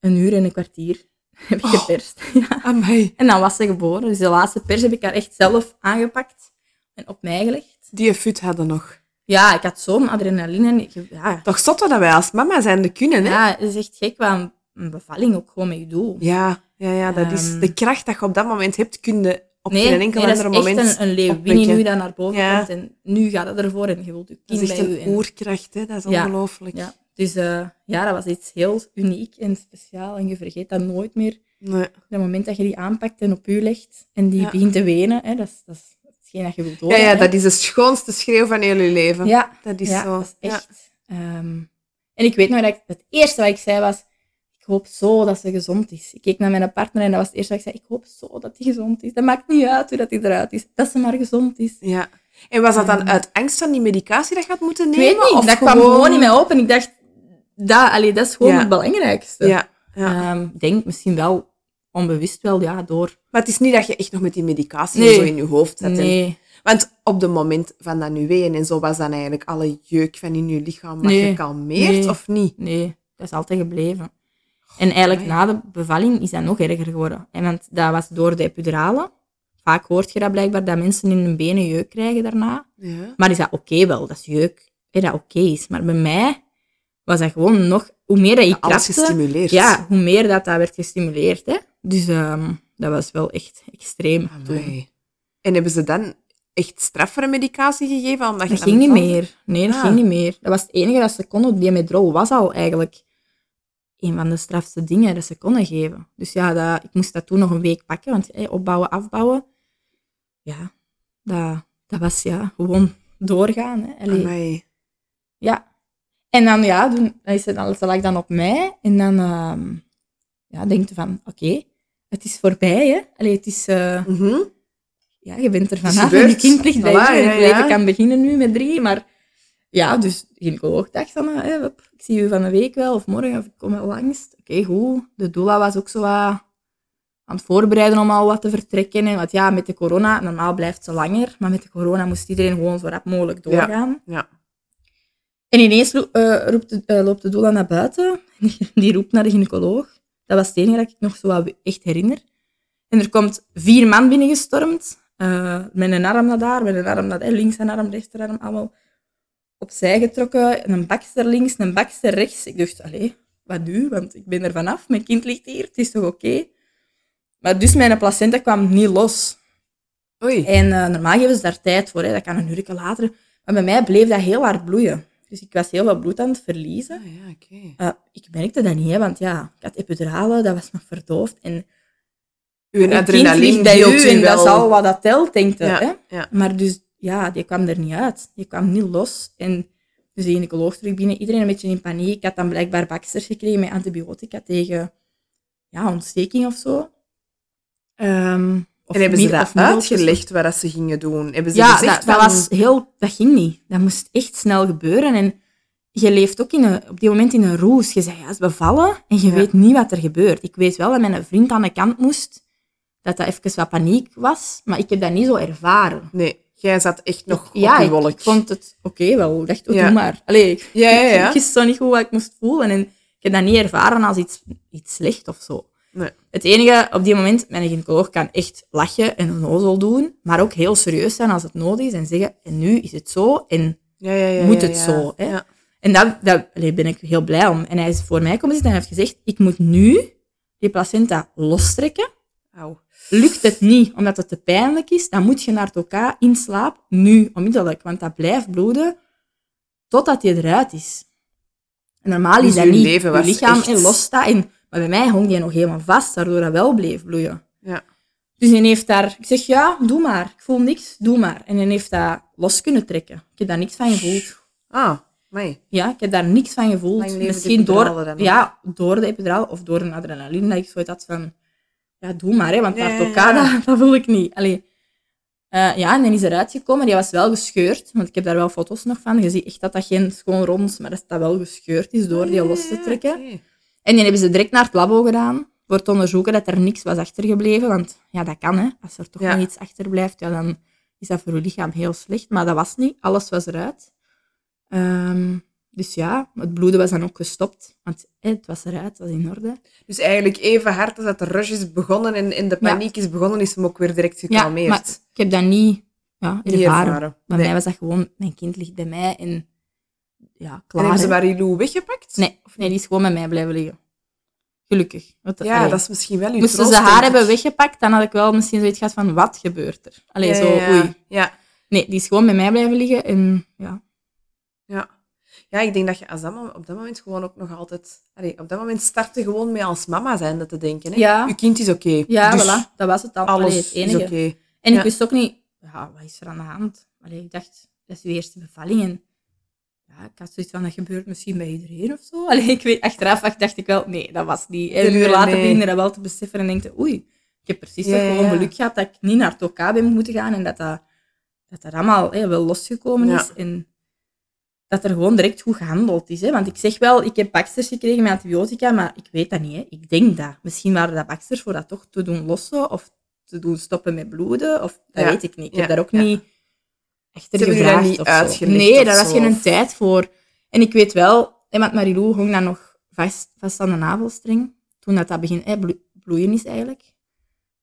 een uur en een kwartier *laughs* heb ik geperst. *laughs* Ja. Amai. En dan was ze geboren. Dus de laatste pers heb ik haar echt zelf aangepakt en op mij gelegd. Die fut hadden nog. Ja, ik had zo'n adrenaline. en ik- Ja, Toch zotte dat wij als mama zijn de kunnen, hè? ja, het is echt gek wat een- een bevalling ook gewoon met je doet. Ja, ja, ja dat is Ehm. de kracht dat je op dat moment hebt, kun je op Nee, geen enkel nee, dat is ander echt moment een, een leeuwinnie nu dat naar boven Ja. komt. En nu gaat het ervoor en je wilt je Dat kind is echt bij u. een en- oerkracht, hè? Dat is Ja. ongelooflijk. Ja, dus eh, ja, dat was iets heel uniek en speciaal. En je vergeet dat nooit meer. Nee. Op het moment dat je die aanpakt en op u legt en die Ja. begint te wenen, hè, dat, is, dat is hetgeen dat je wilt Ja, horen. ja, hè. dat is de schoonste schreeuw van heel je leven. Ja, Dat is ja, zo. dat is Ja. echt. ehm, en ik weet nog dat ik, het eerste wat ik zei was, ik hoop zo dat ze gezond is. Ik keek naar mijn partner en dat was het eerste wat ik zei, ik hoop zo dat hij gezond is. Dat maakt niet uit hoe dat hij eruit is, dat ze maar gezond is. Ja. En was dat dan Ehm. uit angst van die medicatie dat je had moeten Ik nemen? weet niet, of dat kwam gewoon in mij op en ik dacht, dat, allee, dat is gewoon Ja. het belangrijkste. Ja, ja. Ehm, ik denk misschien wel, onbewust wel, ja, door... Maar het is niet dat je echt nog met die medicatie Nee. zo in je hoofd en- Nee, Want op het moment van dat nu ween en zo was dan eigenlijk alle jeuk van in je lichaam Nee. gekalmeerd, Nee. of niet? nee, dat is altijd gebleven. En eigenlijk na de bevalling is dat nog erger geworden. En want dat was door de epiduralen. Vaak hoort je dat blijkbaar, dat mensen in hun benen jeuk krijgen daarna. Ja. Maar is dat oké wel? Dat is jeuk, dat oké is. Maar bij mij was dat gewoon nog... Hoe meer dat je krapte, gestimuleerd. ja, hoe meer dat, dat werd gestimuleerd. Hè. Dus ehm, dat was wel echt extreem toen. En hebben ze dan echt straffere medicatie gegeven? Omdat je Dat ging niet meer. Nee, dat Ah. ging niet meer. Dat was het enige dat ze konden. Diamedrol was al eigenlijk een van de strafste dingen dat ze konden geven. Dus ja, dat, ik moest dat toen nog een week pakken, want hey, opbouwen, afbouwen. Ja, dat, dat was ja, gewoon doorgaan. Hè. Ja. En dan, ja, dan is het dan, dat lag dan op mij. En dan ehm ja, denk je van, oké, het is voorbij. Hè. Allee, het is... eh, Mhm. ja, je bent er vanaf en je gebeurd. kind ligt bij Voilà, je. Ja, ja. kan beginnen nu met drie, maar ja, dus de gynaecoloog dacht van, eh, hup, ik zie u van de week wel, of morgen, of ik kom wel langs. Oké, goed. De doula was ook zo wat aan het voorbereiden om al wat te vertrekken. En want ja, met de corona, normaal blijft ze langer, maar met de corona moest iedereen gewoon zo rap mogelijk doorgaan. Ja. En ineens eh, de, eh, loopt de doula naar buiten. *laughs* Die roept naar de gynaecoloog. Dat was het enige dat ik nog zo echt herinner. En er komt vier man binnengestormd. eh, met een arm naar daar, met een arm naar daar, links een arm, rechterarm, allemaal opzij getrokken. En een bakster links, een bakster rechts. Ik dacht, allee, wat nu? Want ik ben er vanaf, mijn kind ligt hier, het is toch oké? Maar dus mijn placenta kwam niet los. Oei. En eh, normaal geven ze daar tijd voor, hè. dat kan een uur later. Maar bij mij bleef dat heel hard bloeien. Dus ik was heel veel bloed aan het verliezen. Ah, ja. Eh, ik merkte dat niet, hè, want ja, ik had epiduralen, dat was nog verdoofd. En Uw een kind adrenaline ligt bij u en wel. dat is al wat dat telt? Ja, ja. Maar dus, ja, die kwam er niet uit. Die kwam niet los. En dus de gynaecoloog terug binnen, iedereen een beetje in paniek. Ik had dan blijkbaar baksters gekregen met antibiotica tegen ja, ontsteking of zo. Ehm, of En hebben ze dat uitgelegd wat dat ze gingen doen? Hebben ze Ja, gezegd dat, was heel, dat ging niet. Dat moest echt snel gebeuren. En je leeft ook in een, op die moment in een roes. Je zegt, ja, is bevallen en je Ja. weet niet wat er gebeurt. Ik weet wel dat mijn vriend aan de kant moest, dat dat even wat paniek was, maar ik heb dat niet zo ervaren. Nee, jij zat echt nog ja, op je wolk. ik vond het oké wel. Ik dacht, oh, Ja. doe maar. Allee, ik, Ja, ja, ja. ik wist zo niet goed wat ik moest voelen. En ik heb dat niet ervaren als iets, iets slecht of zo. Nee. Het enige, op die moment, mijn gynaecoloog kan echt lachen en onnozel doen, maar ook heel serieus zijn als het nodig is en zeggen, en nu is het zo, en, Moet het zo, hè? En daar dat, ben ik heel blij om. En hij is voor mij komen zitten en heeft gezegd, ik moet nu die placenta lostrekken. Auw. Lukt het niet, omdat het te pijnlijk is, dan moet je naar het OK in slaap, nu, onmiddellijk, want dat blijft bloeden totdat je eruit is. En normaal Dus is dat uw niet. leven je lichaam echt- en losstaat. En, maar bij mij hong die nog helemaal vast, waardoor dat wel bleef bloeien. Ja. Dus hij heeft daar... Ik zeg, ja, doe maar. Ik voel niks, doe maar. En hij heeft dat los kunnen trekken. Ik heb daar niks van gevoeld. Ah, mij. Ja, ik heb daar niks van gevoeld. De Misschien door, ja, door de epidural of door een adrenaline. Dat ik zoiets had van... Ja, doe maar, hè, want Ja, *laughs* dat, wil ik niet. Allee. Eh, ja, en dan is eruit gekomen. Die was wel gescheurd, want ik heb daar wel foto's nog van. Je ziet echt dat dat geen schoon rond is, maar dat dat wel gescheurd is door die los te trekken. En die hebben ze direct naar het labo gedaan. voor te onderzoeken dat er niks was achtergebleven. Want ja, dat kan, hè. Als er toch nog iets achterblijft, ja, dan is dat voor je lichaam heel slecht. Maar dat was niet. Alles was eruit. Ehm, dus ja, het bloeden was dan ook gestopt. Want het was eruit, het was in orde. Dus eigenlijk even hard als dat de rush is begonnen en, en de paniek is begonnen, is hem ook weer direct gekalmeerd. maar ik heb dat niet, ja, Niet ervaren. ervaren. Bij Nee. mij was dat gewoon, mijn kind ligt bij mij en ja, En klaar. hebben ze. Marilou weggepakt? Nee, of nee, die is gewoon bij mij blijven liggen. Gelukkig. Want, Ja, allee, dat is misschien wel uw Moesten ze haar hebben weggepakt, dan had ik wel misschien zoiets gehad van, wat gebeurt er? Allee, Ja, zo, ja, ja. oei. Ja, Nee, die is gewoon bij mij blijven liggen en ja. ja. Ja, ik denk dat je als dat, op dat moment gewoon ook nog altijd... Allee, op dat moment startte gewoon mee als mama zijnde te denken. Hè? Ja. Je kind is oké. Ja, dus voilà, dat was het al. Alles Allee, het enige. is oké. En Ja. ik wist ook niet, ja, wat is er aan de hand? Allee, ik dacht, dat is uw eerste bevalling en ja, ik had zoiets van, dat gebeurt misschien bij iedereen of zo. *laughs* Allee, ik weet, achteraf dacht ik wel, nee, dat was niet. En een uur later nee. begin je dat wel te beseffen en denk je, oei, ik heb precies Ja, ja. geluk gehad dat ik niet naar het OK ben moeten gaan en dat dat, dat, dat allemaal wel losgekomen is. En dat er gewoon direct goed gehandeld is. Hè? Want ik zeg wel, ik heb baksters gekregen met antibiotica, maar ik weet dat niet. Hè? Ik denk dat. Misschien waren dat baksters voor dat toch te doen lossen of te doen stoppen met bloeden. Of, dat Ja. weet ik niet. Ik heb daar ook niet Ze dat gevraagd niet of zo. Nee, daar was geen tijd voor. En ik weet wel, want Marilou hong dan nog vast, vast aan de navelstreng. Toen dat, dat begin bloeien is eigenlijk.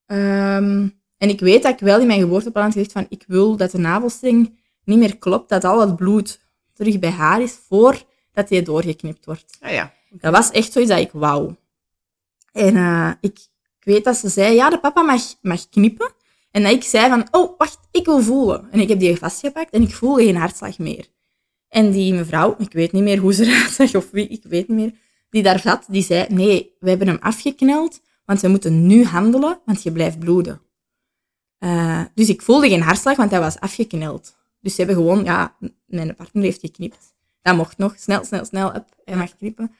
Ehm, en ik weet dat ik wel in mijn geboorteplan had gezegd van ik wil dat de navelstreng niet meer klopt, dat al het bloed terug bij haar is voordat die doorgeknipt wordt. Ah, ja. Dat was echt zoiets dat ik wou. En eh, ik, ik weet dat ze zei, ja, de papa mag, mag knippen. En dat ik zei van, oh, wacht, ik wil voelen. En ik heb die vastgepakt en ik voelde geen hartslag meer. En die mevrouw, ik weet niet meer hoe ze *laughs* eruit zag of wie, ik weet niet meer, die daar zat, die zei, nee, we hebben hem afgekneld, want we moeten nu handelen, want je blijft bloeden. Eh, dus ik voelde geen hartslag, want hij was afgekneld. Dus ze hebben gewoon, ja, mijn partner heeft geknipt. Dat mocht nog, snel, snel, snel, up, hij mag knippen.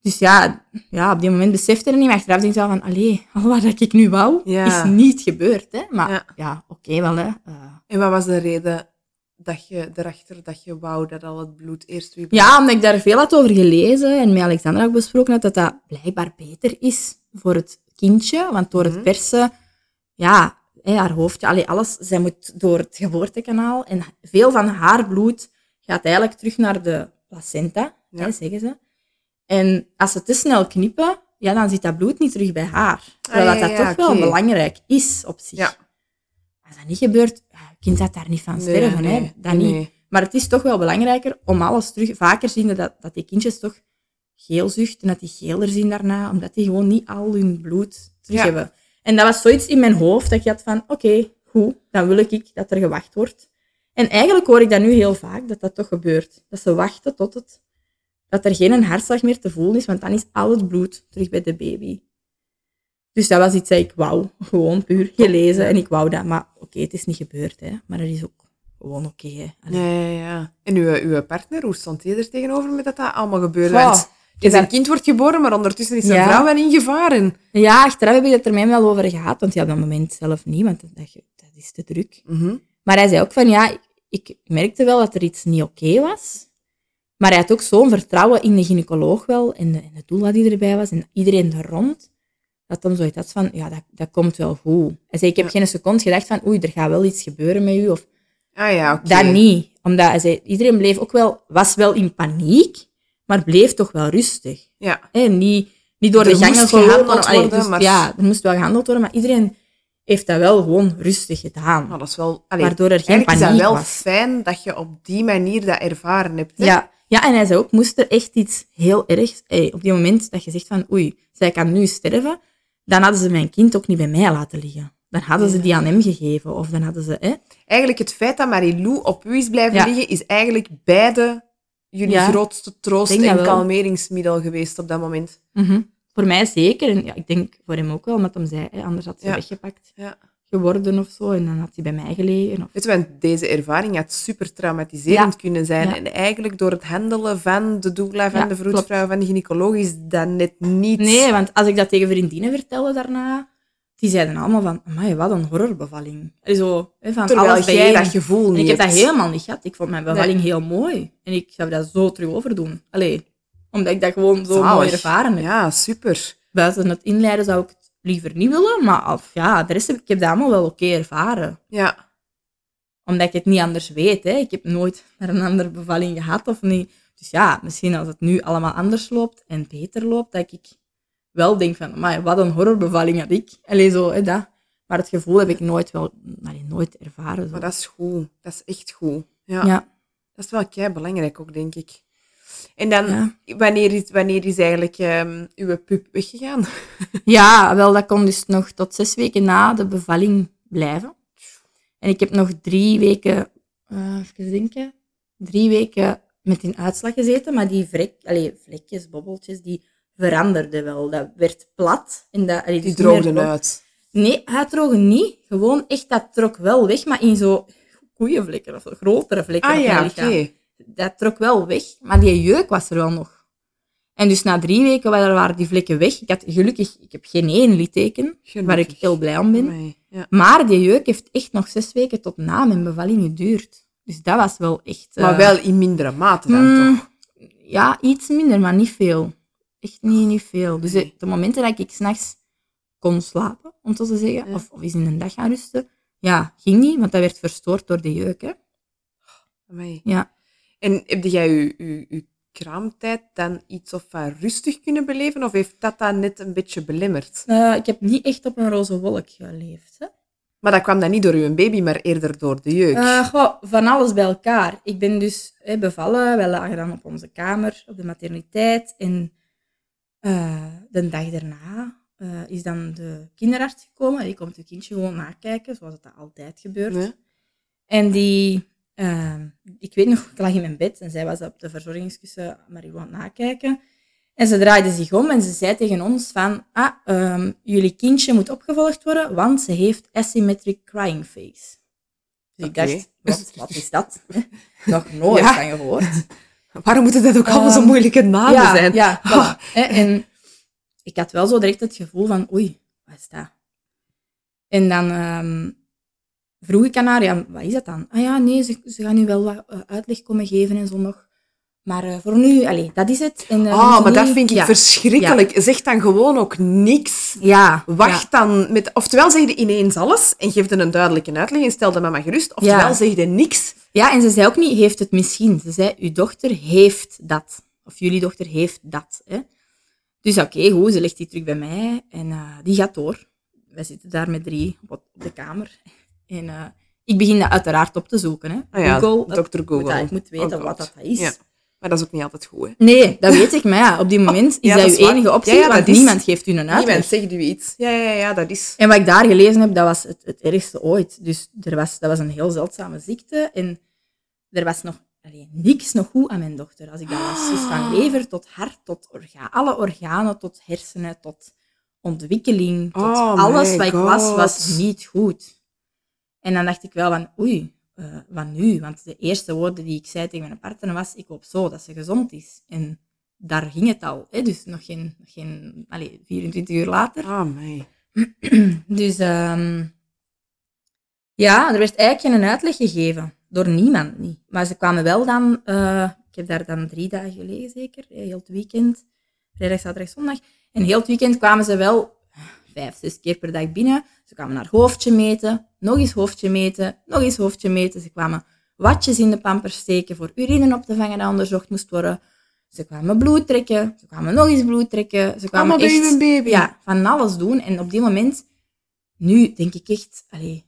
Dus ja, ja, op die moment besefte ik niet, maar achteraf denk ik wel van, allee, al wat ik nu wou, Ja. is niet gebeurd. Hè? Maar Ja. ja, oké wel, hè. Eh, En wat was de reden dat je erachter dat je wou dat al het bloed eerst weer... Ja, omdat ik daar veel had over gelezen en met Alexandra ook besproken had, dat dat blijkbaar beter is voor het kindje. Want door Mhm. het persen, ja, hè, haar hoofdje, allee, alles, zij moet door het geboortekanaal. En veel van haar bloed gaat eigenlijk terug naar de placenta, Ja. hè, zeggen ze. En als ze te snel knippen, ja, dan zit dat bloed niet terug bij haar. Terwijl Ah, ja, dat, dat toch wel belangrijk is op zich. Ja. Als dat niet gebeurt, kind gaat daar niet van sterven. nee, hè. Dat nee, niet. Maar het is toch wel belangrijker om alles terug... Vaker zien we dat, dat die kindjes toch geel zuchten, en dat die geler zien daarna, omdat die gewoon niet al hun bloed terug Ja. hebben. En dat was zoiets in mijn hoofd, dat ik had van, oké, goed, dan wil ik dat er gewacht wordt. En eigenlijk hoor ik dat nu heel vaak, dat dat toch gebeurt. Dat ze wachten tot het... Dat er geen hartslag meer te voelen is, want dan is al het bloed terug bij de baby. Dus dat was iets dat ik wou. Gewoon puur gelezen en ik wou dat. Maar oké, het is niet gebeurd, hè. Maar dat is ook gewoon oké, hè. Allee. Ja, ja, ja. En uw, uw partner, hoe stond hij er tegenover met dat dat allemaal gebeurde? Zijn daar- kind wordt geboren, maar ondertussen is zijn Ja. vrouw wel in gevaar. En... Ja, achteraf heb ik het er hem wel over gehad, want ja, op dat moment zelf niet, want dat, dat is te druk. Mhm. Maar hij zei ook van, ja, ik merkte wel dat er iets niet oké was. Maar hij had ook zo'n vertrouwen in de gynaecoloog wel, en de, en de doula die erbij was, en iedereen er rond, dat hem zoiets had van, ja, dat, dat komt wel goed. Hij zei, ik heb Ja. geen seconde gedacht van, oei, er gaat wel iets gebeuren met u, of Ah ja, oké. dat niet. Omdat hij zei, iedereen bleef ook wel, was wel in paniek, maar bleef toch wel rustig. Ja. Niet, niet door Er de gangen gehandeld Allee, worden, dus maar- Ja, er moest wel gehandeld worden, maar iedereen heeft dat wel gewoon rustig gedaan. Nou, dat is wel... Allee, waardoor er geen eigenlijk is dat paniek wel was. fijn dat je op die manier dat ervaren hebt. Hè? Ja. ja, en hij zei ook, moest er echt iets heel ergs... Op die moment dat je zegt van, oei, zij kan nu sterven, dan hadden ze mijn kind ook niet bij mij laten liggen. Dan hadden ze die aan hem gegeven. Of dan hadden ze... Hè, Eigenlijk het feit dat Marilou op u is blijven Ja. liggen, is eigenlijk beide jullie Ja. grootste troost en kalmeringsmiddel geweest op dat moment. mhm. Voor mij zeker. En ja, ik denk voor hem ook wel, omdat hem zei, hè, anders had ze Ja. weggepakt Ja. geworden of zo. En dan had hij bij mij gelegen. Of... Weet je, want deze ervaring had super traumatiserend kunnen zijn. En eigenlijk door het handelen van de doula, van de vroedvrouw, van de gynaecoloog, is dat net niet... Nee, want als ik dat tegen vriendinnen vertelde daarna, die zeiden allemaal van, amai, wat een horrorbevalling. Zo, hè, van Terwijl alles jij dat gevoel En niet ik heb dat helemaal niet gehad. Ik vond mijn bevalling heel mooi. En ik zou dat zo terug overdoen. Allee, omdat ik dat gewoon zo Zalig. mooi ervaren heb. Ja, super. buiten het inleiden zou ik het liever niet willen. Maar of, ja, de rest heb ik heb dat allemaal wel oké ervaren. Ja. Omdat ik het niet anders weet. Hè. Ik heb nooit naar een andere bevalling gehad of niet. Dus ja, misschien als het nu allemaal anders loopt en beter loopt, dat ik wel denk van, maar wat een horrorbevalling had ik. Allee, zo, hè, dat. Maar het gevoel heb ik nooit, wel, allee, nooit ervaren. Zo. Maar dat is goed. Dat is echt goed. Ja. ja. Dat is wel kei belangrijk ook, denk ik. En dan, Ja. wanneer, is, wanneer is eigenlijk ehm, uw pup weggegaan? *laughs* ja, wel, dat kon dus nog tot zes weken na de bevalling blijven. En ik heb nog drie weken, eh even denken, drie weken met een uitslag gezeten, maar die vrek, allee, vlekjes, bobbeltjes, die veranderden wel. Dat werd plat. En dat, allee, Die dus droogden uit. Nee, hij droog niet. Gewoon echt, dat trok wel weg, maar in zo koeienvlekken of zo, grotere vlekken Ah op ja, oké. Dat trok wel weg, maar die jeuk was er wel nog. En dus na drie weken waren die vlekken weg. Ik had gelukkig, ik heb geen één litteken, waar ik heel blij om ben. Ja. Maar die jeuk heeft echt nog zes weken tot na mijn bevalling geduurd. Dus dat was wel echt... Maar eh, wel in mindere mate dan mm, toch? Ja, iets minder, maar niet veel. Echt niet, niet veel. Dus Nee. de momenten dat ik s'nachts kon slapen, om zo te zeggen, Ja. of, of eens in een dag gaan rusten, ja, ging niet, want dat werd verstoord door de jeuk. Hè. Amai. Ja. En heb jij je, je, je kraamtijd dan iets of van rustig kunnen beleven? Of heeft dat dat net een beetje belemmerd? Eh, ik heb niet echt op een roze wolk geleefd. Hè. Maar dat kwam dan niet door uw baby, maar eerder door de jeuk. Goh, van alles bij elkaar. Ik ben dus bevallen. Wij lagen dan op onze kamer, op de materniteit. En eh, de dag daarna eh, is dan de kinderarts gekomen. Die komt het kindje gewoon nakijken, zoals dat altijd gebeurt. En die, eh, ik weet nog, ik lag in mijn bed en zij was op de verzorgingskussen Marigo aan het nakijken. En ze draaide zich om en ze zei tegen ons van, ah, ehm, jullie kindje moet opgevolgd worden, want ze heeft asymmetric crying face. Dus ik dacht, wat, wat is dat? *laughs* Nog nooit Ja. van gehoord. Waarom moeten dat ook allemaal zo Ehm, moeilijke namen ja, zijn? Ja, Ah. voilà. Hè, En ik had wel zo direct het gevoel van, oei, wat is dat? En dan ehm, vroeg ik aan haar, ja, wat is dat dan? Ah ja, nee, ze, ze gaan nu wel wat eh, uitleg komen geven en zo nog. Maar eh, voor nu, allez, dat is het. En, dus maar nu- dat vind ik ja. verschrikkelijk. Zeg dan gewoon ook niks. Ja. Wacht dan met... Oftewel zeg je ineens alles en geef er een duidelijke uitleg en stel de mama gerust. Oftewel zeg je niks. Ja, en ze zei ook niet, heeft het misschien. Ze zei, uw dochter heeft dat. Of jullie dochter heeft dat. Hè. Dus oké, goed, ze legt die terug bij mij en eh, die gaat door. Wij zitten daar met drie op, de kamer. En ik begin dat uiteraard op te zoeken. Hè. Ah Google, Dr. Google. moet, ik moet weten Oh wat dat is. Maar dat is ook niet altijd goed, hè? Nee, dat weet ik, maar ja, op die *laughs* moment is ja, dat, uw enige optie, Ja, ja, want is- niemand geeft u een uitleg. Niemand zegt u iets. Ja, ja, ja, dat is... En wat ik daar gelezen heb, dat was het, het ergste ooit. Dus er was, dat was een heel zeldzame ziekte. En er was nog allee, niks nog goed aan mijn dochter. Als ik dat las. Dus van lever tot hart, tot orgaan, alle organen, tot hersenen, tot ontwikkeling. Tot Oh alles wat ik was, was niet goed. En dan dacht ik wel van, oei, eh, wat nu? Want de eerste woorden die ik zei tegen mijn partner was, ik hoop zo dat ze gezond is. En daar ging het al. Hè? Dus nog geen, nog geen allee, 24 uur later. Ah, mij. *clears throat* Dus ehm, ja, er werd eigenlijk geen uitleg gegeven. Door niemand niet. Maar ze kwamen wel dan... eh, ik heb daar dan drie dagen gelegen zeker. Heel het weekend. Vrijdag, zaterdag, zondag. En heel het weekend kwamen ze wel vijf, zes keer per dag binnen. Ze kwamen naar hoofdje meten. Nog eens hoofdje meten. Nog eens hoofdje meten. Ze kwamen watjes in de pampers steken voor urine op te vangen dat onderzocht moest worden. Ze kwamen bloed trekken. Ze kwamen nog eens bloed trekken. Ze kwamen Allemaal echt... baby. Ja, van alles doen. En op die moment, nu denk ik echt, allee,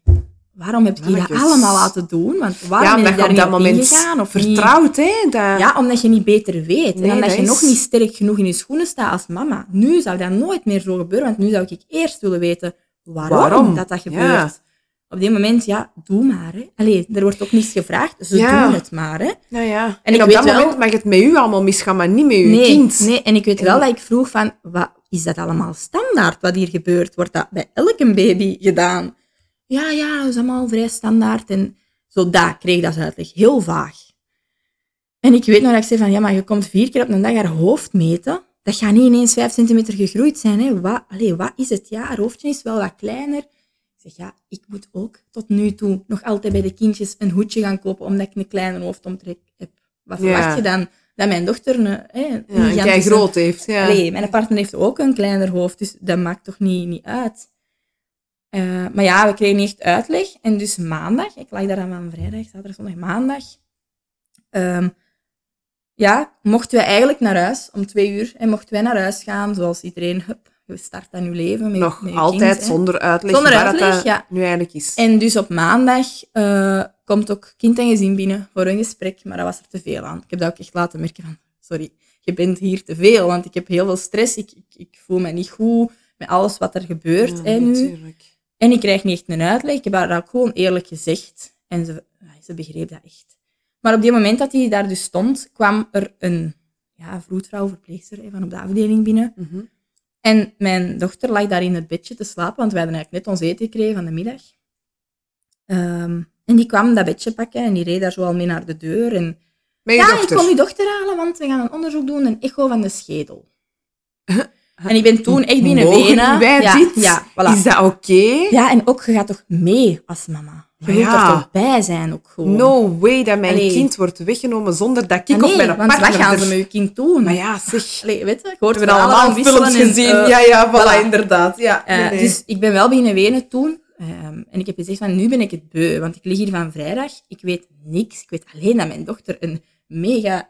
waarom heb ik je dat allemaal laten doen? Want waarom Ja, ben je daar op dat moment ingegaan? Of niet? vertrouwt, hè? Dat... Ja, omdat je niet beter weet. Nee, en omdat dat je is- nog niet sterk genoeg in je schoenen staat als mama. Nu zou dat nooit meer zo gebeuren, want nu zou ik eerst willen weten waarom, Waarom? dat dat Ja. gebeurt. Op die moment, ja, doe maar. Hè. Allee, er wordt ook niets gevraagd, ze Ja. doen het maar. Hè. Ja, ja. En, En ik op weet dat wel- moment mag het met u allemaal misgaan, maar niet met uw nee, kind. Nee, en ik weet En- wel dat ik vroeg van, wat, is dat allemaal standaard wat hier gebeurt? Wordt dat bij elke baby gedaan? Ja, ja, dat is allemaal vrij standaard. En zo dat kreeg dat uitleg. Heel vaag. En ik weet nog dat ik zei van, ja, maar je komt vier keer op een dag haar hoofd meten. Dat gaat niet ineens vijf centimeter gegroeid zijn. Hè. Wat, allee, wat is het? Ja, haar hoofdje is wel wat kleiner. Ik zeg, ja, ik moet ook tot nu toe nog altijd bij de kindjes een hoedje gaan kopen omdat ik een kleine hoofdomtrek heb. Wat Ja. verwacht je dan? dat mijn dochter een, hè, Ja, een gigantische- groot heeft. Ja. Allee, mijn partner heeft ook een kleiner hoofd, dus dat maakt toch niet, niet uit. Eh, maar ja, we kregen niet echt uitleg. En dus maandag, ik lag daar dan van vrijdag, zaterdag, zondag, maandag. ehm, ja, mochten we eigenlijk naar huis om twee uur. En mochten wij naar huis gaan, zoals iedereen, hup, je start aan je leven. Met, Nog met je altijd kind, zonder uitleg. Zonder waar uitleg, dat ja. nu eigenlijk is. En dus op maandag eh, komt ook kind en gezin binnen voor een gesprek, maar dat was er te veel aan. Ik heb dat ook echt laten merken van, sorry, je bent hier te veel, want ik heb heel veel stress, ik, ik, ik voel me niet goed met alles wat er gebeurt Ja, hè, nu. natuurlijk. En ik krijg niet echt een uitleg, ik heb haar dat ook gewoon eerlijk gezegd. En ze, ze begreep dat echt. Maar op die moment dat hij daar dus stond, kwam er een ja, vroedvrouw, verpleegster van op de afdeling binnen. Mhm. En mijn dochter lag daar in het bedje te slapen, want wij hadden eigenlijk net ons eten gekregen van de middag. Ehm, en die kwam dat bedje pakken en die reed daar zo al mee naar de deur. En, ja, dochter. ik kom je dochter halen, want we gaan een onderzoek doen, een echo van de schedel. *laughs* En ik ben toen echt binnen wenen. wij ja, dit? Ja, voilà. Is dat oké? ja, en ook, je gaat toch mee als mama? Je ja. er toch bij zijn ook gewoon? No way dat mijn Allee. kind wordt weggenomen zonder dat ik Ah, of nee, mijn want wat partner... gaan ze met je kind doen? Maar ja, zeg. Allee, weet je, We hebben allemaal films en, gezien. eh, ja, ja, voilà, voilà. inderdaad. Ja, Eh, nee. Dus ik ben wel beginnen wenen toen. Ehm, en ik heb gezegd van, nu ben ik het beu. Want ik lig hier van vrijdag. Ik weet niks. Ik weet alleen dat mijn dochter een mega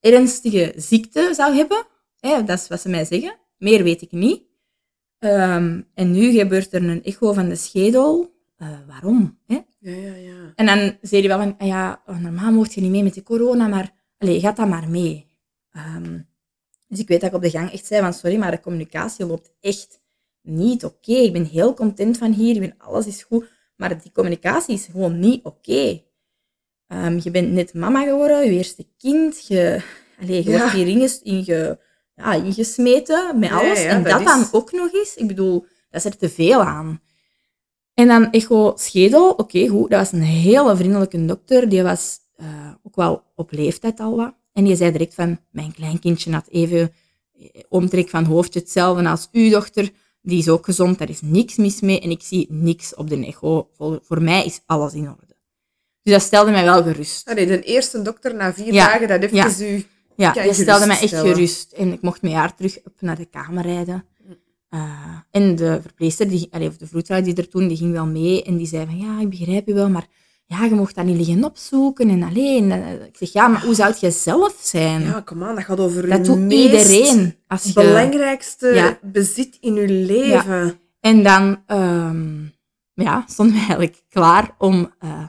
ernstige ziekte zou hebben. Dat is wat ze mij zeggen. Meer weet ik niet. Ehm, en nu gebeurt er een echo van de schedel. Eh, waarom? Hè? Ja, ja, ja. En dan zei hij wel van, ah ja, oh, normaal mocht je niet mee met de corona, maar allez, gaat dat maar mee. Ehm, dus ik weet dat ik op de gang echt zei van, sorry, maar de communicatie loopt echt niet oké. Ik ben heel content van hier, ik ben, alles is goed, maar die communicatie is gewoon niet oké. Ehm, je bent net mama geworden, je eerste kind, je, allez, je Ja. wordt inges- inge, ja, ingesmeten met alles. ja, en dat dat, is- dan ook nog eens, ik bedoel, dat is er te veel aan. En dan echo schedel, oké, goed. Dat was een hele vriendelijke dokter. Die was eh, ook wel op leeftijd al wat. En die zei direct van, mijn kleinkindje had even eh, omtrek van hoofdje hetzelfde als uw dochter. Die is ook gezond, daar is niks mis mee. En ik zie niks op de echo. Voor, voor mij is alles in orde. Dus dat stelde mij wel gerust. Allee, de eerste dokter na vier Ja, dagen, dat heeft ja. u... Ja, dat stelde mij echt gerust. En ik mocht met haar terug op naar de kamer rijden. Eh, en de verpleegster, die, allee, of de vroedvrouw die er toen, die ging wel mee. En die zei van, ja, ik begrijp je wel, maar ja, je mocht dat niet liggen opzoeken. En alleen. eh, ik zeg, ja, maar hoe zou je zelf zijn? Ja, kom aan, dat gaat over dat doet meest iedereen. Als je... belangrijkste Ja. bezit in uw leven. En dan ehm, ja, stonden we eigenlijk klaar om eh,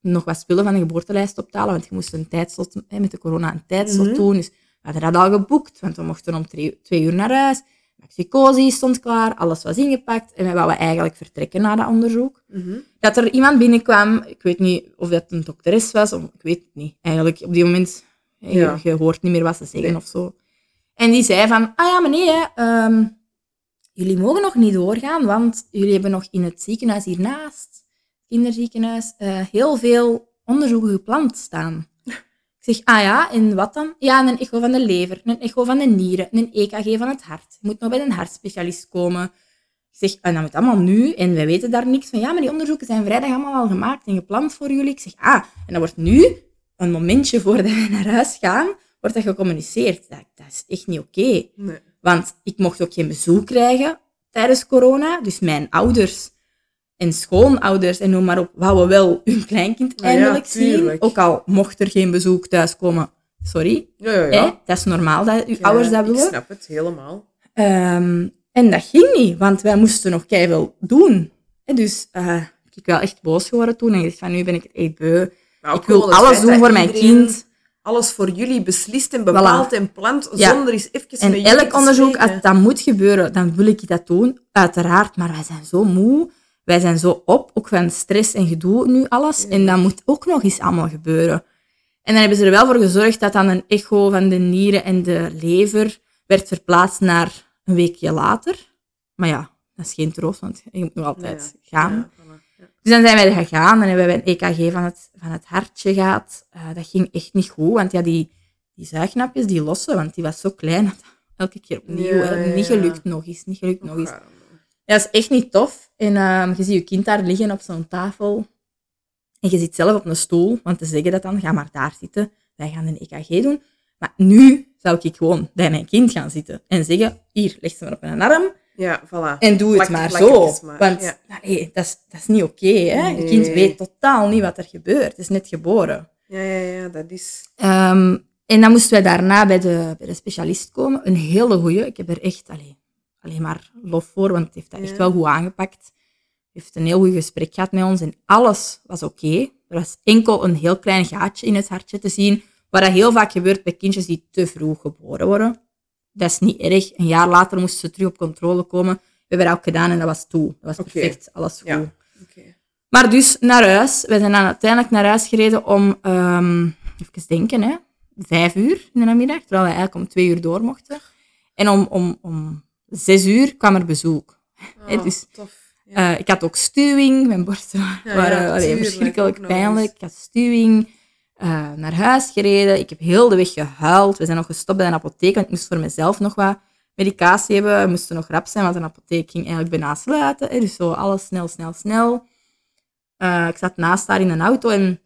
nog wat spullen van de geboortelijst op te halen. Want je moest een tijdslot, hè, met de corona een tijdslot Mhm. doen. Dus we hadden dat al geboekt, want we mochten om twee, twee uur naar huis. Psychosie stond klaar, alles was ingepakt. En we wouden eigenlijk vertrekken na dat onderzoek. Mhm. Dat er iemand binnenkwam, ik weet niet of dat een dokteres was, of ik weet het niet. Eigenlijk, op die moment, hè, je, Ja. je hoort niet meer wat ze zeggen Nee. of zo. En die zei van, ah ja, meneer, ehm, jullie mogen nog niet doorgaan, want jullie hebben nog in het ziekenhuis hiernaast, kinderziekenhuis, eh, heel veel onderzoeken gepland staan. Ik zeg, ah ja, en wat dan? Ja, een echo van de lever, een echo van de nieren, een EKG van het hart. Je moet nog bij een hartspecialist komen. Ik zeg, en dat moet allemaal nu, en wij weten daar niks van. Ja, maar die onderzoeken zijn vrijdag allemaal al gemaakt en gepland voor jullie. Ik zeg, ah, en dan wordt nu, een momentje *laughs* voordat we naar huis gaan, wordt dat gecommuniceerd. Dat, dat is echt niet oké. Nee. Want ik mocht ook geen bezoek krijgen tijdens corona. Dus mijn ouders en schoonouders en noem maar op, wouden wel hun kleinkind Ah ja, eindelijk zien. Ook al mocht er geen bezoek thuiskomen. Sorry, Ja, ja, ja. hè? dat is normaal dat uw ouders dat Ik willen. snap het, helemaal. Ehm, en dat ging niet, want wij moesten nog keihard doen. En dus eh, ik wel echt boos geworden toen en gezegd van nu ben ik het echt beu. Ook Ik wil alles doen voor mijn kind. Alles voor jullie beslist en bepaalt en plant, zonder eens even met En elk onderzoek, als dat moet gebeuren, dan wil ik dat doen. Uiteraard, maar wij zijn zo moe. Wij zijn zo op, ook van stress en gedoe nu alles. En dat moet ook nog eens allemaal gebeuren. En dan hebben ze er wel voor gezorgd dat dan een echo van de nieren en de lever werd verplaatst naar een weekje later. Maar ja, dat is geen troost, want je moet nog altijd Ja, gaan. ja, voilà, ja. Dus dan zijn wij er gegaan en hebben wij een EKG van het, van het hartje gehad. Eh, dat ging echt niet goed, want ja, die, die zuignapjes, die lossen, want die was zo klein. Dat elke keer opnieuw. Niet gelukt nog eens, niet gelukt nog eens. Ja. Dat is echt niet tof. En ehm, je ziet je kind daar liggen op zo'n tafel. En je zit zelf op een stoel, want ze zeggen dat dan, ga maar daar zitten. Wij gaan een EKG doen. Maar nu zou ik gewoon bij mijn kind gaan zitten en zeggen, hier, leg ze maar op mijn arm Ja, voilà. en doe het maar zo. maar, Want ja. nee, dat, is, dat is niet oké. hè? Nee. Je kind weet totaal niet wat er gebeurt. Het is net geboren. Ja, ja, ja, dat is... Ehm, en dan moesten wij daarna bij de, bij de specialist komen. Een hele goeie. Ik heb er echt allee, alleen maar lof voor, want het heeft dat echt wel goed aangepakt. heeft een heel goed gesprek gehad met ons en alles was oké. Er was enkel een heel klein gaatje in het hartje te zien, wat dat heel vaak gebeurt bij kindjes die te vroeg geboren worden. Dat is niet erg. Een jaar later moesten ze terug op controle komen. We hebben dat ook gedaan en dat was toe. Dat was perfect, alles goed. Ja. Maar dus naar huis. We zijn dan uiteindelijk naar huis gereden om, ehm even denken, hè, vijf uur in de namiddag, terwijl we eigenlijk om twee uur door mochten. En om, om, om zes uur kwam er bezoek. Oh, dus, tof. Ja. eh, ik had ook stuwing, mijn borsten ja, waren allee, verschrikkelijk pijnlijk. Ik had stuwing, eh, naar huis gereden. Ik heb heel de weg gehuild. We zijn nog gestopt bij een apotheek, want ik moest voor mezelf nog wat medicatie hebben. We moesten nog rap zijn, want een apotheek ging eigenlijk bijna sluiten. Dus zo alles snel, snel, snel. Eh, ik zat naast haar in een auto en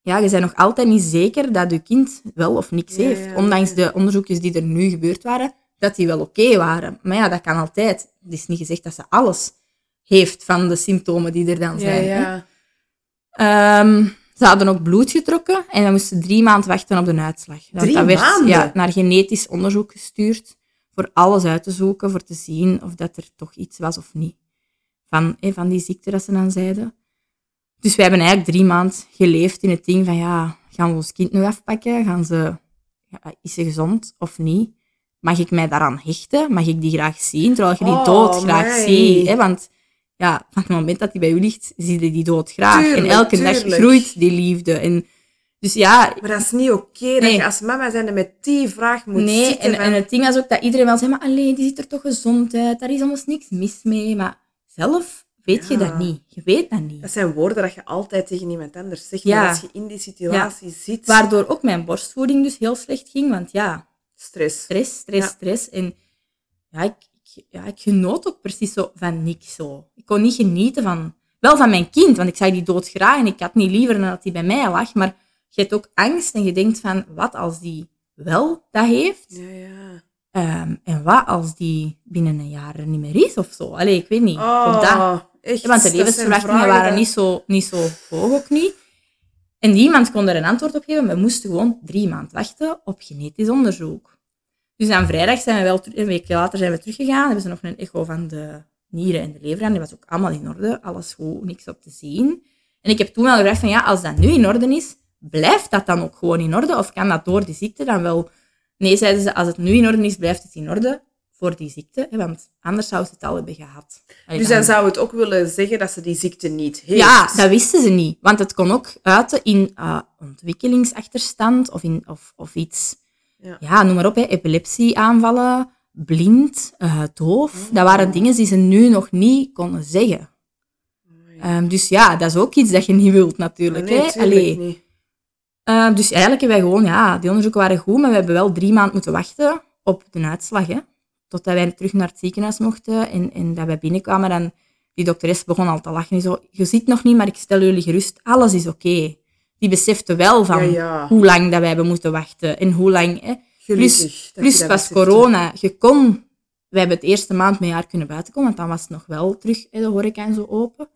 ja, je bent nog altijd niet zeker dat je kind wel of niks heeft. Ondanks de onderzoekjes die er nu gebeurd waren, dat die wel oké waren. Maar ja, dat kan altijd. Het is niet gezegd dat ze alles heeft van de symptomen die er dan zijn. hè. ja. Ehm, ze hadden ook bloed getrokken en we moesten drie maanden wachten op de uitslag. Want Drie dat werd maanden? Ja, naar genetisch onderzoek gestuurd voor alles uit te zoeken, voor te zien of dat er toch iets was of niet. Van, hè, van die ziekte dat ze dan zeiden. Dus wij hebben eigenlijk drie maanden geleefd in het ding van, ja, gaan we ons kind nu afpakken? Gaan ze, ja, is ze gezond of niet? Mag ik mij daaraan hechten? Mag ik die graag zien? Terwijl je die Oh, dood graag amai. ziet. Hè? Want ja, van het moment dat die bij u ligt, zie je die dood graag. Tuurlijk, en elke dag groeit die liefde. En, dus ja, Maar dat is niet oké dat Nee. je als mama zijnde met die vraag moet nee. zitten. En, van- en het ding was ook dat iedereen wel zei, maar alleen die ziet er toch gezond uit. Daar is anders niks mis mee. Maar zelf weet je dat niet. Je weet dat niet. Dat zijn woorden dat je altijd tegen iemand anders zegt. Ja. Maar als je in die situatie zit, Waardoor ook mijn borstvoeding dus heel slecht ging. Want ja, stress. stress, stress, Ja. stress. En ja ik, ik, ja, ik genoot ook precies zo van niks zo. Ik kon niet genieten van... Wel van mijn kind, want ik zag die dood graag en ik had niet liever dan dat die bij mij lag. Maar je hebt ook angst en je denkt van, wat als die wel dat heeft? Ja, ja. Ehm, en wat als die binnen een jaar er niet meer is of zo? Allee, ik weet niet. Oh, Of dat. echt. Ja, want de levensverwachtingen waren niet zo, niet zo hoog ook niet. En niemand kon er een antwoord op geven. We moesten gewoon drie maanden wachten op genetisch onderzoek. Dus aan vrijdag zijn we wel, een week later zijn we teruggegaan. Hebben ze nog een echo van de nieren en de lever aan. Die was ook allemaal in orde. Alles goed, niks op te zien. En ik heb toen wel gedacht van ja, als dat nu in orde is, blijft dat dan ook gewoon in orde? Of kan dat door die ziekte dan wel... Nee, zeiden ze, als het nu in orde is, blijft het in orde voor die ziekte. hè, Want anders zou ze het al hebben gehad. Allee, Dus dan zou het ook willen zeggen dat ze die ziekte niet heeft. ja, dat wisten ze niet. Want het kon ook uiten in eh, ontwikkelingsachterstand of, in, of, of iets... Ja. Ja. noem maar op. Hè, epilepsieaanvallen, blind, eh, doof. Oh. Dat waren dingen die ze nu nog niet konden zeggen. Ehm, dus ja, dat is ook iets dat je niet wilt natuurlijk. Nee, hè. tuurlijk Allee. niet. Eh, dus eigenlijk hebben wij gewoon... Ja, die onderzoeken waren goed, maar we hebben wel drie maanden moeten wachten op de uitslag. Hè. Totdat wij terug naar het ziekenhuis mochten en, en dat wij binnenkwamen. Dan, die dokteres begon al te lachen. Die zo, je ziet nog niet, maar ik stel jullie gerust. Alles is oké. Die besefte wel van Ja, ja. hoe lang dat wij hebben moeten wachten. En hoe lang... Hè. Gelukkig. Plus, plus was besefte. corona. Je kon... We hebben het eerste maand met haar kunnen buiten komen, want dan was het nog wel terug hè, de horeca en zo open.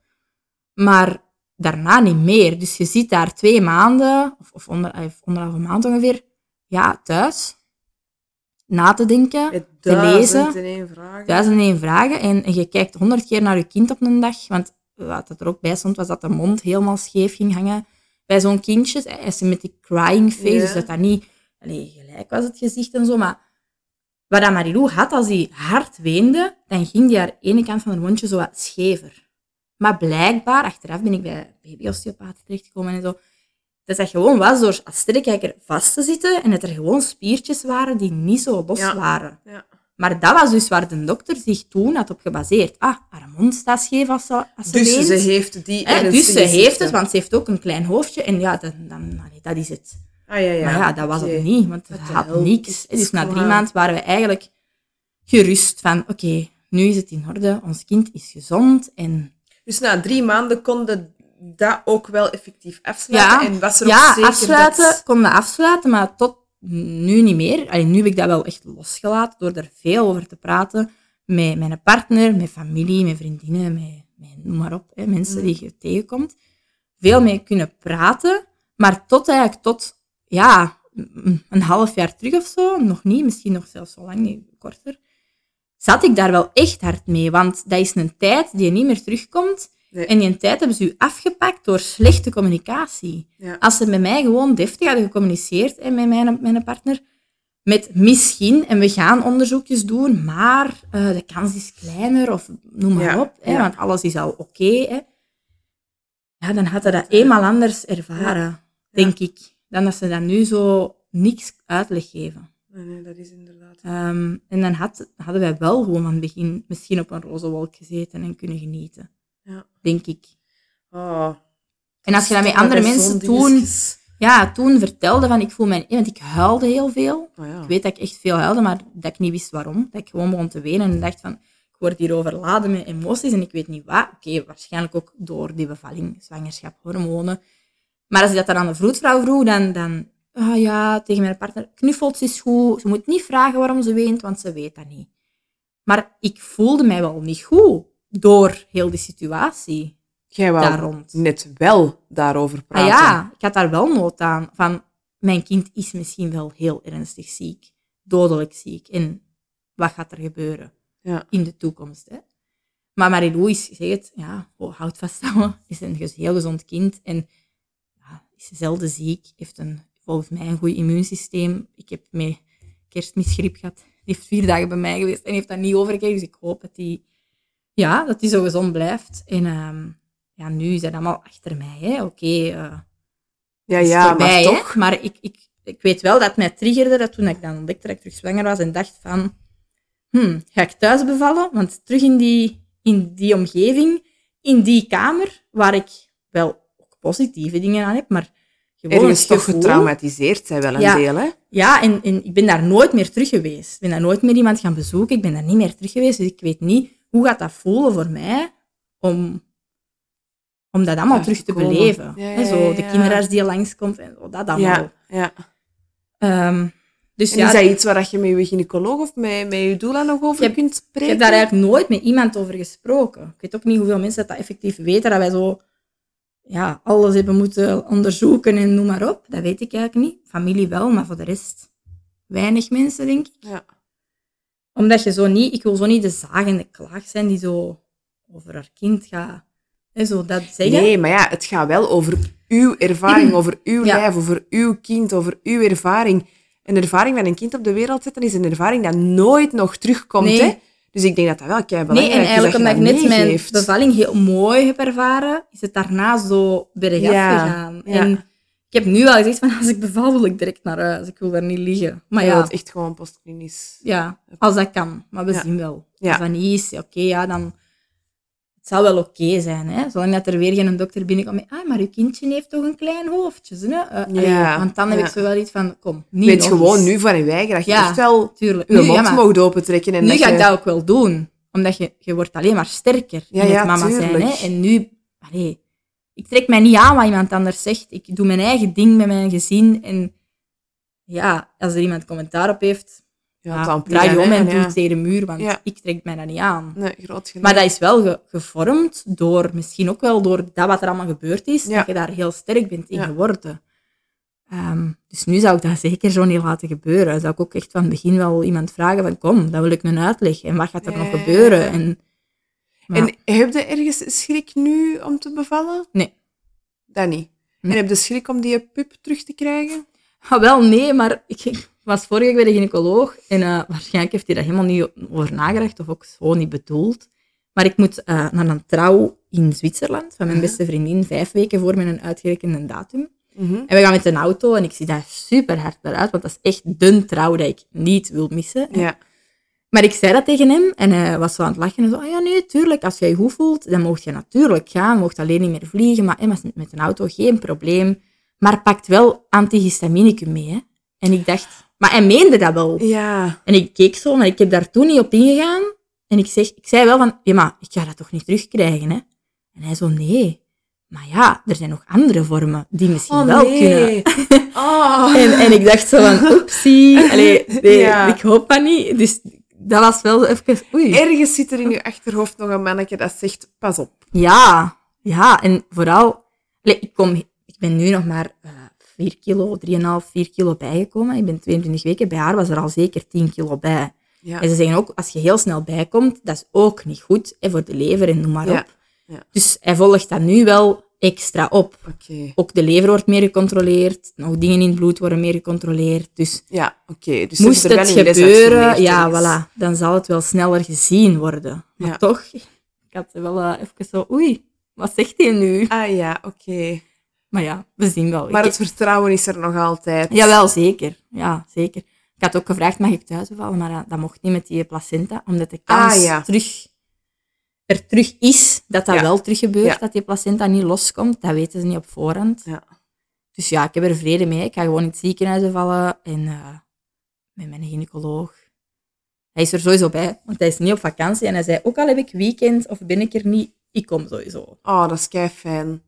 Maar daarna niet meer. Dus je zit daar twee maanden, of, of onder, of anderhalve maand ongeveer, ja, thuis, na te denken, te lezen. één vragen. duizend en één vragen. En, en je kijkt honderd keer naar je kind op een dag. Want wat er ook bij stond, was dat de mond helemaal scheef ging hangen bij zo'n kindje. Hij is met die crying face, Ja. dus dat dat niet allee, gelijk was, het gezicht en zo. Maar wat Marilou had, als hij hard weende, dan ging die haar ene kant van haar mondje zo wat schever. Maar blijkbaar, achteraf ben ik bij babyosteopaten terechtgekomen en zo, dat dat gewoon was door als sterrenkijker vast te zitten en dat er gewoon spiertjes waren die niet zo los Ja. waren. Ja. Maar dat was dus waar de dokter zich toen had op gebaseerd. Ah, haar mond staat scheef als ze, als Dus ze heeft die dus ze heeft het, want ze heeft ook een klein hoofdje. En ja, dan, dan, allee, dat is het. Ah, ja, ja. maar ja, dat was het niet, want het had hel niks. Dus na drie maanden waren we eigenlijk gerust van, oké, nu is het in orde, ons kind is gezond. En Dus na drie maanden konden dat ook wel effectief afsluiten. ja, en was er ja ook zeker afsluiten, dat... konden afsluiten, maar tot nu niet meer. Allee, nu heb ik dat wel echt losgelaten door er veel over te praten met mijn partner, met familie, met vriendinnen, met, met noem maar op, hè, mensen die je tegenkomt. Veel mee kunnen praten, maar tot eigenlijk tot, ja, een half jaar terug of zo, nog niet, misschien nog zelfs zo lang, niet, korter, zat ik daar wel echt hard mee. Want dat is een tijd die niet meer terugkomt. Nee. En die tijd hebben ze u afgepakt door slechte communicatie. Ja. Als ze met mij gewoon deftig hadden gecommuniceerd en met mijn, mijn partner, met misschien, en we gaan onderzoekjes doen, maar eh, de kans is kleiner, of noem maar Ja, op, hè, ja. want alles is al oké. hè. ja, dan had hij dat eenmaal anders ervaren, denk ik, dan dat ze dan nu zo niks uitleg geven. Nee, nee, dat is inderdaad. Ehm, en dan had, hadden wij wel gewoon van het begin misschien op een roze wolk gezeten en kunnen genieten, Ja. denk ik. Oh, En als je dat met andere mensen toen, ja, toen vertelde van ik voel mij, want ik huilde heel veel. Oh, ja. Ik weet dat ik echt veel huilde, maar dat ik niet wist waarom. Dat ik gewoon begon te wenen en dacht van, ik word hier overladen met emoties en ik weet niet wat. Oké, waarschijnlijk ook door die bevalling, zwangerschap, hormonen. Maar als ik dat dan aan de vroedvrouw vroeg, dan, dan ah ja, tegen mijn partner, knuffelt ze is goed. Ze moet niet vragen waarom ze weent, want ze weet dat niet. Maar ik voelde mij wel niet goed door heel die situatie Jij wou daar rond. net wel daarover Ah praten. ja, ik had daar wel nood aan. Van, mijn kind is misschien wel heel ernstig ziek. Dodelijk ziek. En wat gaat er gebeuren Ja. in de toekomst? Hè? Maar Marie-Louise zegt het, ja, oh, houd vast, *laughs* ouwe. is een heel gezond kind. En ja, is zelden ziek. Heeft een, volgens mij een goed immuunsysteem. Ik heb met kerstmisgriep gehad. Die heeft vier dagen bij mij geweest en heeft dat niet overgekregen. Dus ik hoop dat hij ja, dat die zo gezond blijft. En ehm, ja, nu dat allemaal achter mij. hè. Oké, eh, Ja, is ja, voorbij, maar hè. toch. Maar ik, ik, ik weet wel dat het mij triggerde dat toen ik dan ontdekte dat ik terug zwanger was en dacht van, hmm, ga ik thuis bevallen? Want terug in die, in die omgeving, in die kamer, waar ik wel ook positieve dingen aan heb, maar gewoon Ergens het toch getraumatiseerd zijn wel een Ja. deel, hè? Ja, en, en ik ben daar nooit meer terug geweest. Ik ben daar nooit meer iemand gaan bezoeken. Ik ben daar niet meer terug geweest. Dus ik weet niet hoe gaat dat voelen voor mij om, om dat allemaal terug te komen. beleven. Ja, Hè, ja, zo, de kinderarts die langskomt en zo, dat allemaal. Ja. Ehm, dus En ja, is dat iets waar je met je gynaecoloog of met, met je doula nog over Ik heb- kunt ik spreken? heb daar eigenlijk nooit met iemand over gesproken. Ik weet ook niet hoeveel mensen dat, dat effectief weten, dat wij zo ja, alles hebben moeten onderzoeken en noem maar op. Dat weet ik eigenlijk niet. Familie wel, maar voor de rest weinig mensen, denk ik. Ja. Omdat je zo niet, ik wil zo niet de zagende klaag zijn die zo over haar kind gaat. hè, zo dat zeggen. Nee, maar ja, het gaat wel over uw ervaring, over uw *clears throat* Ja. lijf, over uw kind, over uw ervaring. Een ervaring van een kind op de wereld zetten is een ervaring dat nooit nog terugkomt. Nee. Hè? Dus ik denk dat dat wel kei Nee, belangrijk en is eigenlijk dat omdat je ik net mijn bevalling heel mooi heb ervaren, is het daarna zo bergaf Ja, gegaan. ja. En ik heb nu al gezegd van *laughs* als ik beval wil ik direct naar huis. Ik wil daar niet liggen. Maar Ja, ja, het echt gewoon postklinisch. ja als dat kan. Maar we Ja. zien wel. Ja. Als dat niet is, oké, ja, dan... Het zal wel oké zijn, hè. Zolang dat er weer geen dokter binnenkomt met ah, maar uw kindje heeft toch een klein hoofdje, hè. Eh, allee, Ja, want dan heb ja. ik zo wel iets van, kom, niet Weet gewoon eens. nu van je eigen dat je Ja. echt wel Tuurlijk. je Nu, ja, mond maar- mag opentrekken. En nu dat ga je... ik dat ook wel doen. Omdat je, je wordt alleen maar sterker Ja, in het ja, mama zijn. Hè? En nu... Allee, ik trek mij niet aan wat iemand anders zegt. Ik doe mijn eigen ding met mijn gezin. En ja, als er iemand commentaar op heeft, Ja, pis, draai je om en doe het tegen de muur. Want Ja. ik trek mij dat niet aan. Nee, groot genoeg. Maar dat is wel ge- gevormd door, misschien ook wel door dat wat er allemaal gebeurd is, Ja. dat je daar heel sterk bent in geworden. Ehm, dus nu zou ik dat *laughs* zeker zo niet laten gebeuren. Dan zou ik ook echt van het begin wel iemand vragen van kom, dan wil ik een uitleg. En wat gaat er nog gebeuren? En, En heb je ergens schrik nu om te bevallen? Nee. Dat niet. Nee. En heb je schrik om die pup terug te krijgen? *laughs* Ah, wel, nee, maar ik, was vorige week bij de gynaecoloog en eh, waarschijnlijk heeft hij daar helemaal niet over nagedacht of ook zo niet bedoeld. Maar ik moet eh, naar een trouw in Zwitserland van mijn beste vriendin, vijf weken voor mijn uitgerekende datum. Mhm. En we gaan met een auto en ik zie daar super hard naar uit, want dat is echt de trouw dat ik niet wil missen. Ja. Maar ik zei dat tegen hem en hij was zo aan het lachen en zo, ah ja nee, tuurlijk, als jij je goed voelt, dan mocht je natuurlijk gaan, mocht alleen niet meer vliegen, maar hè, met- met een auto geen probleem. Maar pakt wel antihistaminicum mee, hè. En ik dacht, maar hij meende dat wel. Ja. En ik keek zo, maar ik heb daar toen niet op ingegaan. En ik, zeg, ik zei wel van, ja, maar ik ga dat toch niet terugkrijgen, hè? En hij zo, nee, Maar ja, er zijn nog andere vormen die misschien Oh, wel nee. kunnen. Oh. *laughs* En, en ik dacht zo van, oepsie. Allee, nee, Ja. ik hoop dat niet. Dus dat was wel even, oei. Ergens zit er in je achterhoofd nog een mannetje dat zegt, pas op. Ja, ja. En vooral, allee, ik, kom, ik ben nu nog maar eh 4 kilo, 3,5, 4 kilo bijgekomen. Ik ben 22 weken. Bij haar was er al zeker 10 kilo bij. Ja. En ze zeggen ook, als je heel snel bijkomt, dat is ook niet goed hè, voor de lever en noem maar Ja, op. ja. Dus hij volgt dat nu wel extra op. Oké. Ook de lever wordt meer gecontroleerd, nog dingen in het bloed worden meer gecontroleerd. Dus Ja, oké. Dus ze moest er het gebeuren, ja, voilà, dan zal het wel sneller gezien worden. Maar Ja. toch, ik had wel eh, even zo, oei, wat zegt hij nu? Ah ja, oké. Maar ja, we zien wel. Maar Ik- het vertrouwen is er nog altijd. Jawel, zeker. Ja, zeker. Ik had ook gevraagd, mag ik thuis bevallen? Maar dat, dat mocht niet met die placenta, omdat de kans Ah, ja. terug, er terug is, dat dat Ja. wel terug gebeurt, Ja. dat die placenta niet loskomt. Dat weten ze niet op voorhand. Ja. Dus ja, ik heb er vrede mee. Ik ga gewoon in het ziekenhuis bevallen en eh, met mijn gynaecoloog. Hij is er sowieso bij, want hij is niet op vakantie. En hij zei, ook al heb ik weekend of ben ik er niet, ik kom sowieso. Oh, dat is kei fijn.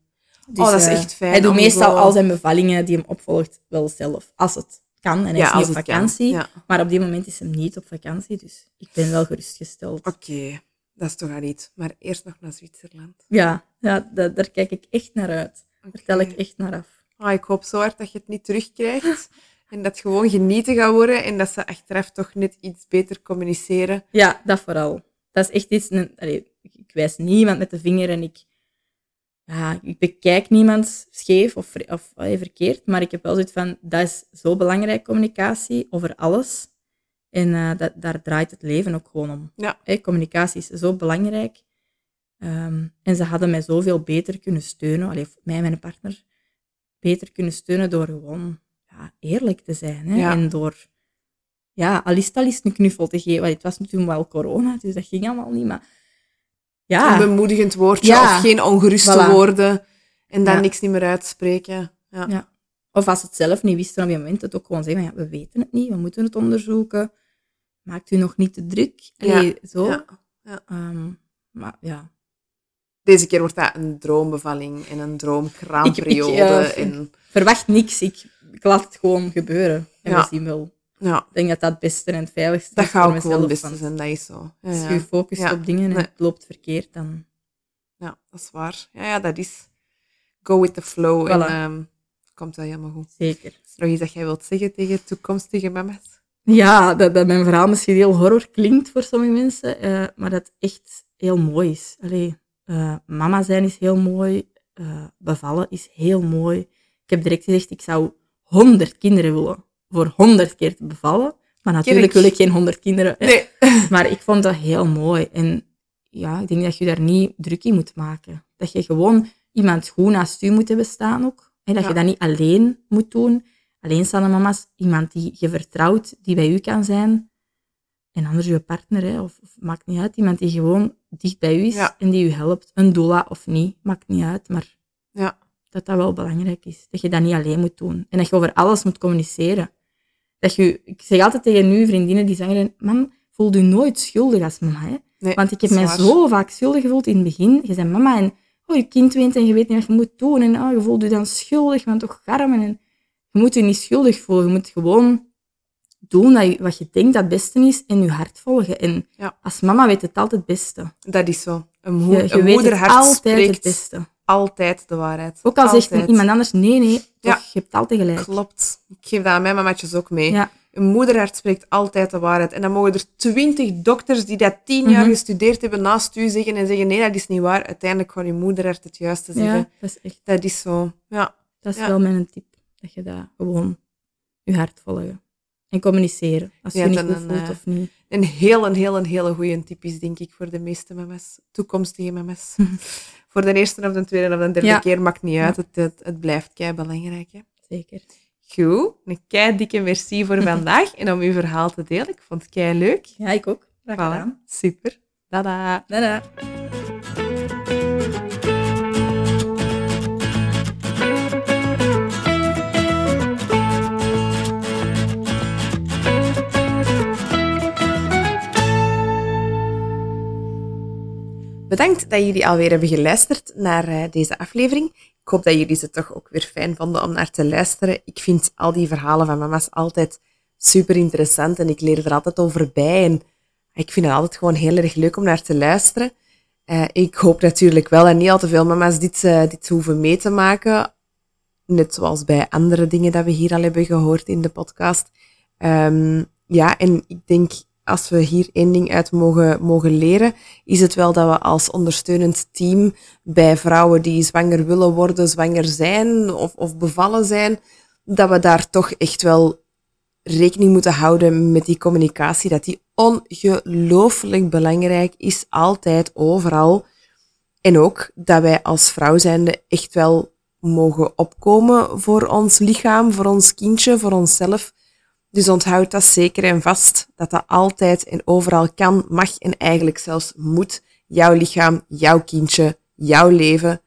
Dus, oh, dat is eh, echt fijn. Hij doet meestal zo- al zijn bevallingen die hem opvolgt wel zelf, als het kan. En hij is niet op vakantie. Maar op die moment is hem niet op vakantie, dus ik ben wel gerustgesteld. Oké, dat is toch al iets. Maar eerst nog naar Zwitserland. Ja, ja da- daar kijk ik echt naar uit. Daar tel ik echt naar af. Ah, ik hoop zo hard dat je het niet terugkrijgt. *laughs* en dat het gewoon genieten gaat worden. En dat ze achteraf toch net iets beter communiceren. Ja, dat vooral. Dat is echt iets... een- allee, ik, wijs niemand met de vinger en ik... Ja, ik bekijk niemand scheef of, of verkeerd, maar ik heb wel zoiets van, dat is zo belangrijk, communicatie, over alles. En eh, dat, daar draait het leven ook gewoon om. Ja. Communicatie is zo belangrijk. Ehm, en ze hadden mij zoveel beter kunnen steunen, allee, mij en mijn partner, beter kunnen steunen door gewoon ja, eerlijk te zijn. Hè? Ja. En door, ja, al is het al eens een knuffel te geven. Want het was toen wel corona, dus dat ging allemaal niet. Maar ja, Een bemoedigend woordje Ja. of geen ongeruste Voilà. woorden. En dan niks niet meer uitspreken. Ja. Of als ze het zelf niet wisten op die moment, het ook gewoon zeggen, van, ja, we weten het niet, we moeten het onderzoeken. Maakt u nog niet te druk. Allee, zo. Ja. Ehm, maar ja, Deze keer wordt dat een droombevalling en een droomkraamperiode. Ik- en, verwacht niks. Ik, ik laat het gewoon gebeuren. En we zien wel. ja, Ik denk dat dat het beste en het veiligste dat is voor gaat ook gewoon het beste zijn. Dat is zo. Als je je focust op dingen en Nee. het loopt verkeerd, dan... ja, dat is waar. Ja, ja, dat is go with the flow. En Voilà. Komt wel helemaal goed. Zeker. Is nog iets dat jij wilt zeggen tegen toekomstige mama's? Ja, dat, dat mijn verhaal misschien heel horror klinkt voor sommige mensen, eh, maar dat echt heel mooi is. Allee, eh, mama zijn is heel mooi, eh, bevallen is heel mooi. Ik heb direct gezegd, ik zou honderd kinderen willen voor honderd keer te bevallen. Maar natuurlijk wil ik geen honderd kinderen. hè. Nee. *laughs* Maar ik vond dat heel mooi. En ja, ik denk dat je daar niet druk in moet maken. Dat je gewoon iemand goed naast je moet hebben staan ook. En dat Ja. je dat niet alleen moet doen. Alleenstaande mama's, iemand die je vertrouwt, die bij u kan zijn. En anders je partner, hè, of, of maakt niet uit. Iemand die gewoon dicht bij u is Ja. en die u helpt. Een doula of niet, maakt niet uit. Maar Ja. dat dat wel belangrijk is. Dat je dat niet alleen moet doen. En dat je over alles moet communiceren. Dat je, ik zeg altijd tegen nu vriendinnen die zeggen, man, voel je nooit schuldig als mama. Hè? nee Want ik heb mij zo vaak schuldig gevoeld in het begin. Je bent mama en oh, je kind weent en je weet niet wat je moet doen. En oh, je voelt je dan schuldig, want toch garmen. En je moet je niet schuldig voelen. Je moet gewoon doen dat je- wat je denkt dat het beste is en je hart volgen. En Ja. als mama weet het altijd het beste. Dat is zo. Een, mo- Je, je een weet moederhart het altijd spreekt het beste. altijd de waarheid. Ook al zegt Altijd. iemand anders nee, nee, toch, Ja. je hebt altijd gelijk. Klopt. Ik geef dat aan mijn mamatjes ook mee. Ja, Een moederhart spreekt altijd de waarheid. En dan mogen er twintig dokters die dat tien jaar Mhm. gestudeerd hebben naast u zeggen en zeggen nee, dat is niet waar. Uiteindelijk gewoon je moederhart het juiste zeggen. ja, dat is echt Dat is zo. Ja. Dat is Ja. wel mijn tip. Dat je dat gewoon je hart volgen. En communiceren. Als je niet goed een, voelt eh, of niet. Een heel, een heel, een hele goede tip is, denk ik, voor de meeste mama's. Toekomstige mama's. *laughs* voor de eerste of de tweede of de derde Ja. keer maakt niet uit. Het, het, het blijft kei belangrijk. Hè. Zeker. Goed. Een kei dikke merci voor *laughs* vandaag en om uw verhaal te delen. Ik vond het kei leuk. Ja, ik ook. Graag Voilà. gedaan. Super. Dada. Dada. Bedankt dat jullie alweer hebben geluisterd naar uh, deze aflevering. Ik hoop dat jullie ze toch ook weer fijn vonden om naar te luisteren. Ik vind al die verhalen van mama's altijd super interessant en ik leer er altijd over bij. En ik vind het altijd gewoon heel erg leuk om naar te luisteren. Uh, ik hoop natuurlijk wel dat niet al te veel mama's dit, uh, dit hoeven mee te maken. Net zoals bij andere dingen dat we hier al hebben gehoord in de podcast. Um, ja, en ik denk als we hier één ding uit mogen, mogen leren, is het wel dat we als ondersteunend team bij vrouwen die zwanger willen worden, zwanger zijn of, of bevallen zijn, dat we daar toch echt wel rekening moeten houden met die communicatie, dat die ongelooflijk belangrijk is, altijd, overal. En ook dat wij als vrouw zijnde echt wel mogen opkomen voor ons lichaam, voor ons kindje, voor onszelf. Dus onthoud dat zeker en vast, dat dat altijd en overal kan, mag en eigenlijk zelfs moet. Jouw lichaam, jouw kindje, jouw leven.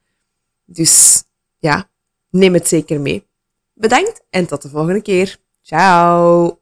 Dus ja, neem het zeker mee. Bedankt en tot de volgende keer. Ciao!